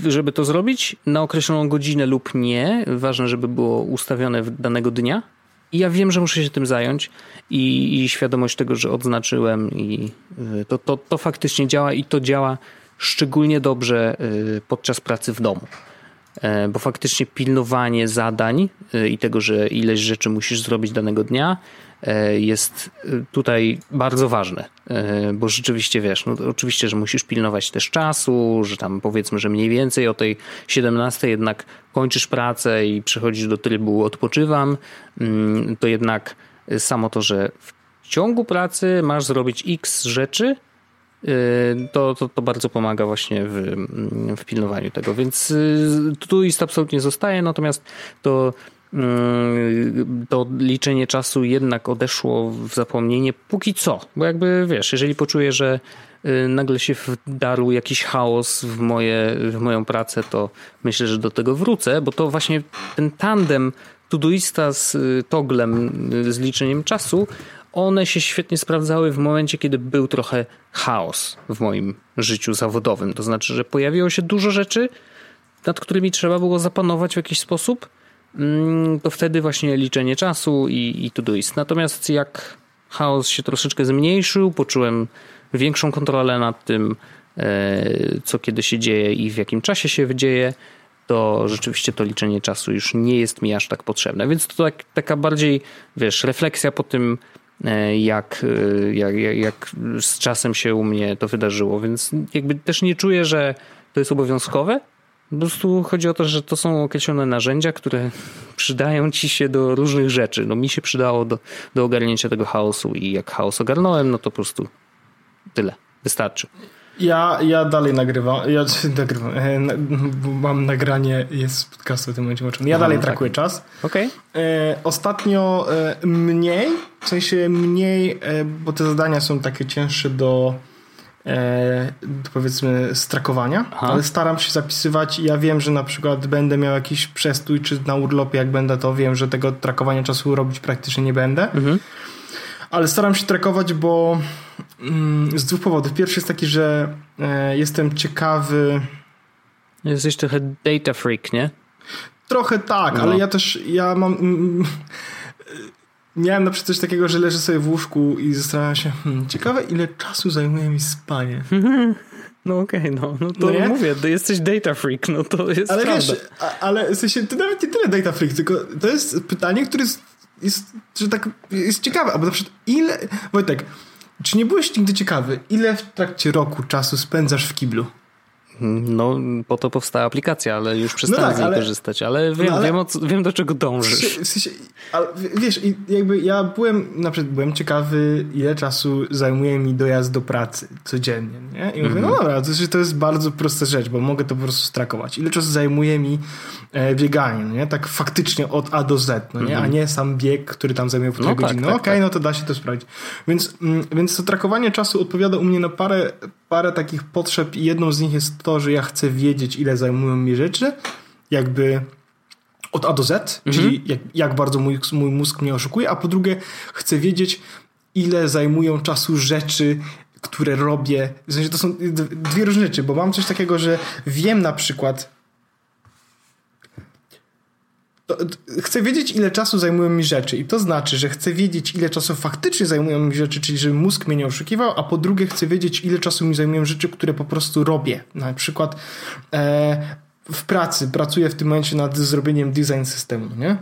żeby to zrobić na określoną godzinę lub nie. Ważne, żeby było ustawione danego dnia. I ja wiem, że muszę się tym zająć i, i świadomość tego, że odznaczyłem i y, to, to, to faktycznie działa i to działa szczególnie dobrze y, podczas pracy w domu. E, bo faktycznie pilnowanie zadań y, i tego, że ileś rzeczy musisz zrobić danego dnia, jest e, tutaj bardzo ważne, e, bo rzeczywiście wiesz, no oczywiście, że musisz pilnować też czasu, że tam powiedzmy, że mniej więcej o tej 17 jednak kończysz pracę i przechodzisz do trybu odpoczywam, mm, to jednak samo to, że w ciągu pracy masz zrobić x rzeczy, to, to, to bardzo pomaga właśnie w, mm, w pilnowaniu tego. Więc tu jest absolutnie zostaje, natomiast to to liczenie czasu jednak odeszło w zapomnienie póki co, bo jakby wiesz, jeżeli poczuję, że yy, nagle się wdarł jakiś chaos w, moje, w moją pracę, to myślę, że do tego wrócę, bo to właśnie ten tandem Todoista z yy, toglem, z liczeniem czasu, one się świetnie sprawdzały w momencie, kiedy był trochę chaos w moim życiu zawodowym. To znaczy, że pojawiło się dużo rzeczy, nad którymi trzeba było zapanować w jakiś sposób, mm, to wtedy właśnie liczenie czasu i, i Todoist. Natomiast jak chaos się troszeczkę zmniejszył, poczułem większą kontrolę nad tym, e, co kiedy się dzieje i w jakim czasie się dzieje, to rzeczywiście to liczenie czasu już nie jest mi aż tak potrzebne. Więc to tak, taka bardziej, wiesz, refleksja po tym, e, e, jak, jak, jak z czasem się u mnie to wydarzyło. Więc jakby też nie czuję, że to jest obowiązkowe. Po prostu chodzi o to, że to są określone narzędzia, które przydają ci się do różnych rzeczy. No mi się przydało do, do ogarnięcia tego chaosu i jak chaos ogarnąłem, no to po prostu tyle. Wystarczy. Ja, ja dalej nagrywam. Ja nagrywam. e, Mam nagranie, jest podcastu w tym momencie włączony. Ja Aha, dalej no tak. trakuję czas. Okej. E, ostatnio e, mniej, w sensie mniej, bo te zadania są takie cięższe do, e, powiedzmy strakowania, Aha. ale staram się zapisywać ja wiem, że na przykład będę miał jakiś przestój, czy na urlopie jak będę, to wiem, że tego trakowania czasu robić praktycznie nie będę. Mhm. Ale staram się trakować, bo mm, z dwóch powodów. Pierwszy jest taki, że e, jestem ciekawy. Jesteś trochę data freak, nie? Trochę tak, No. ale ja też ja mam. Mm, miałem na przykład coś takiego, że leżę sobie w łóżku i zastanawiam się, hmm, ciekawe ile czasu zajmuje mi spanie. No okej, no, no to No mówię, to jesteś data freak, no to jest Ale prawda. wiesz, a, ale w sensie, to nawet nie tyle data freak, tylko to jest pytanie, które jest, jest że tak, jest ciekawe. Albo na przykład, ile. Wojtek, czy nie byłeś nigdy ciekawy, ile w trakcie roku czasu spędzasz w kiblu? No, po to powstała aplikacja, ale już przestałem tak, z niej ale- korzystać, ale wiem, No, ale- wiem, co, wiem do czego dążysz. w sensie, ale wiesz, jakby ja byłem, na przykład byłem ciekawy, ile czasu zajmuje mi dojazd do pracy codziennie, nie? I mówię, Mhm. no dobra, to, jest- to jest bardzo prosta rzecz, bo mogę to po prostu strakować. Ile czasu zajmuje mi e, bieganie, no nie? Tak faktycznie od A do Z, no nie? A nie sam bieg, który tam zajmuje półtorej Mhm. No tak, godziny. No tak, okej, tak. no to da się to sprawdzić. Więc, mm, więc to trakowanie czasu odpowiada u mnie na parę, parę takich potrzeb i jedną z nich jest to, że ja chcę wiedzieć, ile zajmują mi rzeczy, jakby od A do Z, Mhm. czyli jak, jak bardzo mój, mój mózg mnie oszukuje, a po drugie chcę wiedzieć, ile zajmują czasu rzeczy, które robię. W sensie to są dwie różne rzeczy, bo mam coś takiego, że wiem na przykład. Chcę wiedzieć, ile czasu zajmują mi rzeczy, i to znaczy, że chcę wiedzieć, ile czasu faktycznie zajmują mi rzeczy, czyli żeby mózg mnie nie oszukiwał, a po drugie, chcę wiedzieć, ile czasu mi zajmują rzeczy, które po prostu robię. Na przykład e, w pracy pracuję w tym momencie nad zrobieniem design systemu, nie?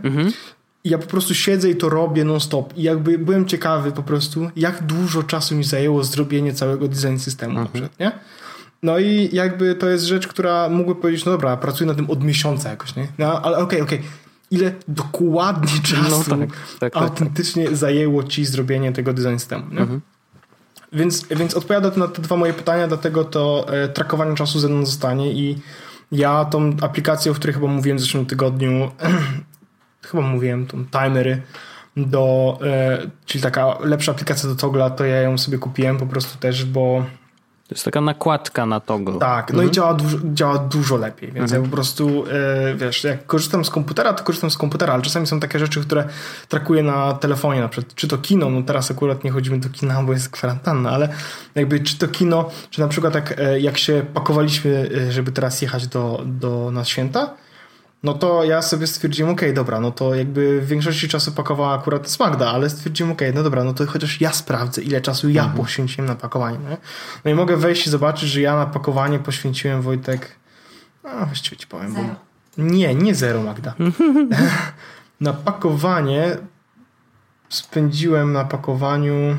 I ja po prostu siedzę i to robię non-stop. I jakby byłem ciekawy po prostu, jak dużo czasu mi zajęło zrobienie całego design systemu na przykład, nie? No i jakby to jest rzecz, która mógłby powiedzieć, no dobra, pracuję nad tym od miesiąca jakoś, nie? No ale okej, okej. Ile dokładnie czasu tak, tak, tak, tak. autentycznie zajęło ci zrobienie tego design systemu, nie? Więc, więc odpowiada na te dwa moje pytania, dlatego to e, trakowanie czasu ze mną zostanie i ja tą aplikację, o której chyba mówiłem w zeszłym tygodniu, chyba mówiłem, tą timery do, e, czyli taka lepsza aplikacja do Togla, to ja ją sobie kupiłem po prostu też, bo To jest taka nakładka na toggle. tak, no i działa dużo, działa dużo lepiej, więc ja po prostu, e, wiesz, jak korzystam z komputera, to korzystam z komputera, ale czasami są takie rzeczy, które trakuję na telefonie, na przykład, czy to kino, no teraz akurat nie chodzimy do kina, bo jest kwarantanna, ale jakby czy to kino, czy na przykład jak, e, jak się pakowaliśmy, e, żeby teraz jechać do, do na święta, no to ja sobie stwierdziłem, okej, dobra, no to jakby w większości czasu pakowała akurat Magda, ale stwierdziłem, okej, no dobra, no to chociaż ja sprawdzę, ile czasu ja poświęciłem na pakowanie. Nie? No i mogę wejść i zobaczyć, że ja na pakowanie poświęciłem, Wojtek, no właściwie ci powiem, bo... Nie, nie zero, Magda. na pakowanie spędziłem na pakowaniu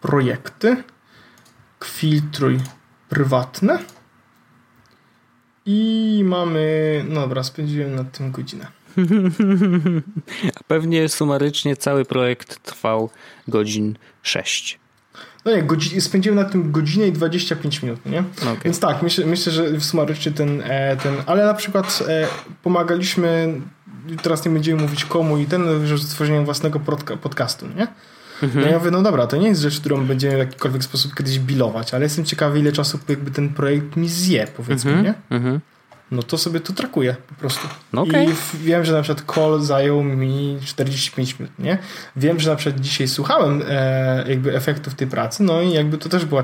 projekty, filtruj prywatne i mamy, no dobra, spędziłem nad tym godzinę. A pewnie sumarycznie cały projekt trwał godzin 6. No nie, godzi- spędziłem na tym godzinę i 25 minut, nie? Okej. Więc tak, myślę, myślę że sumarycznie ten, e, ten, ale na przykład e, pomagaliśmy, teraz nie będziemy mówić komu i ten, że stworzeniem własnego podca- podcastu, nie? No ja mówię, no dobra, to nie jest rzecz, którą będziemy w jakikolwiek sposób kiedyś bilować, ale jestem ciekawy, ile czasu jakby ten projekt mi zje, powiedzmy, nie? Mhm. No to sobie to trakuję po prostu. No okej. I wiem, że na przykład call zajął mi 45 minut, nie? Wiem, że na przykład dzisiaj słuchałem e, jakby efektów tej pracy, no i jakby to też był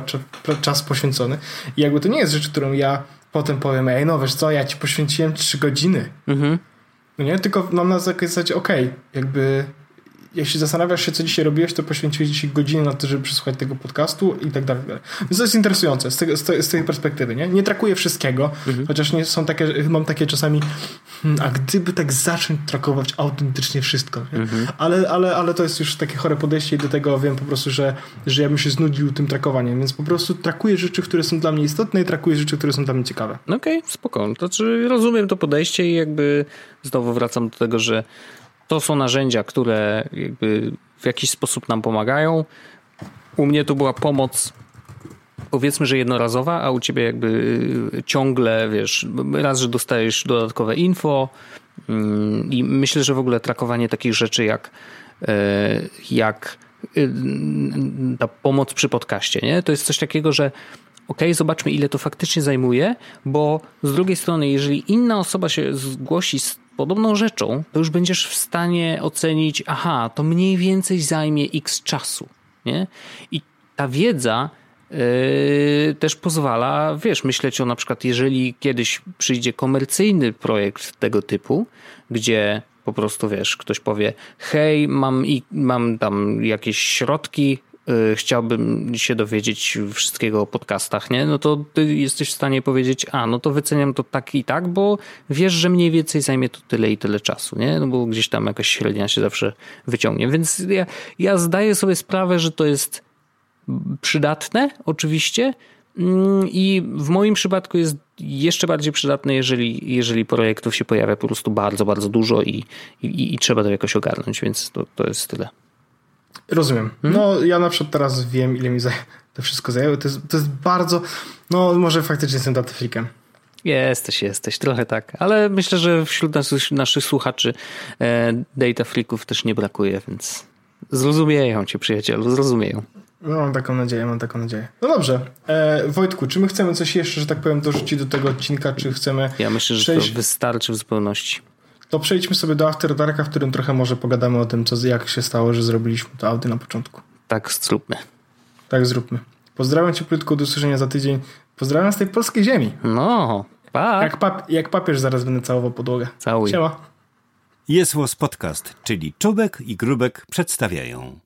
czas poświęcony. I jakby to nie jest rzecz, którą ja potem powiem, ej, no wiesz co, ja ci poświęciłem 3 godziny. Mhm. No nie, tylko mam na zasadzie, okej, jakby jeśli zastanawiasz się, co dzisiaj robiłeś, to poświęciłeś dzisiaj godzinę na to, żeby przesłuchać tego podcastu i tak dalej. Więc to jest interesujące z, tego, z, te, z tej perspektywy, nie? Nie trakuję wszystkiego, chociaż nie są takie, mam takie czasami, hmm, a gdyby tak zacząć trakować autentycznie wszystko, nie? ale, ale, ale to jest już takie chore podejście i do tego wiem po prostu, że, że ja bym się znudził tym trakowaniem, więc po prostu trakuję rzeczy, które są dla mnie istotne i trakuję rzeczy, które są dla mnie ciekawe. No Okej, spoko. To znaczy rozumiem to podejście i jakby znowu wracam do tego, że to są narzędzia, które w jakiś sposób nam pomagają. U mnie to była pomoc powiedzmy, że jednorazowa, a u ciebie jakby y, ciągle, wiesz, raz, że dostajesz dodatkowe info mm, i myślę, że w ogóle trakowanie takich rzeczy jak e, jak y, ta pomoc przy podcaście, nie? To jest coś takiego, że ok, zobaczmy ile to faktycznie zajmuje, bo z drugiej strony, jeżeli inna osoba się zgłosi z podobną rzeczą, to już będziesz w stanie ocenić, aha, to mniej więcej zajmie x czasu, nie? I ta wiedza yy, też pozwala, wiesz, myśleć o na przykład, jeżeli kiedyś przyjdzie komercyjny projekt tego typu, gdzie po prostu, wiesz, ktoś powie, hej, mam, i, mam tam jakieś środki, chciałbym się dowiedzieć wszystkiego o podcastach, nie? No to ty jesteś w stanie powiedzieć, a, no to wyceniam to tak i tak, bo wiesz, że mniej więcej zajmie to tyle i tyle czasu, nie? No bo gdzieś tam jakaś średnia się zawsze wyciągnie. Więc ja, ja zdaję sobie sprawę, że to jest przydatne, oczywiście. Mm, I w moim przypadku jest jeszcze bardziej przydatne, jeżeli, jeżeli projektów się pojawia po prostu bardzo, bardzo dużo i, i, i trzeba to jakoś ogarnąć, więc to, to jest tyle. Rozumiem. No ja na przykład teraz wiem, ile mi to wszystko zajęło. To jest, to jest bardzo, no może faktycznie jestem dataflikiem. Jesteś, jesteś, trochę tak. Ale myślę, że wśród naszych, naszych słuchaczy e, data freaków też nie brakuje, więc zrozumieją cię, przyjacielu, zrozumieją. No, mam taką nadzieję, mam taką nadzieję. No dobrze. E, Wojtku, czy my chcemy coś jeszcze, że tak powiem, dorzucić do tego odcinka, czy chcemy Ja myślę, że przejść... to wystarczy w zupełności. To przejdźmy sobie do After Darka, w którym trochę może pogadamy o tym, co, jak się stało, że zrobiliśmy to audio na początku. Tak, zróbmy. Tak zróbmy. Pozdrawiam cię, Płytku, do usłyszenia za tydzień. Pozdrawiam z tej polskiej ziemi. No, pa. Jak, pap- jak papież zaraz będę całował podłogę. Całuj. Siema. Jest Podcast, czyli Czubek i Grubek przedstawiają.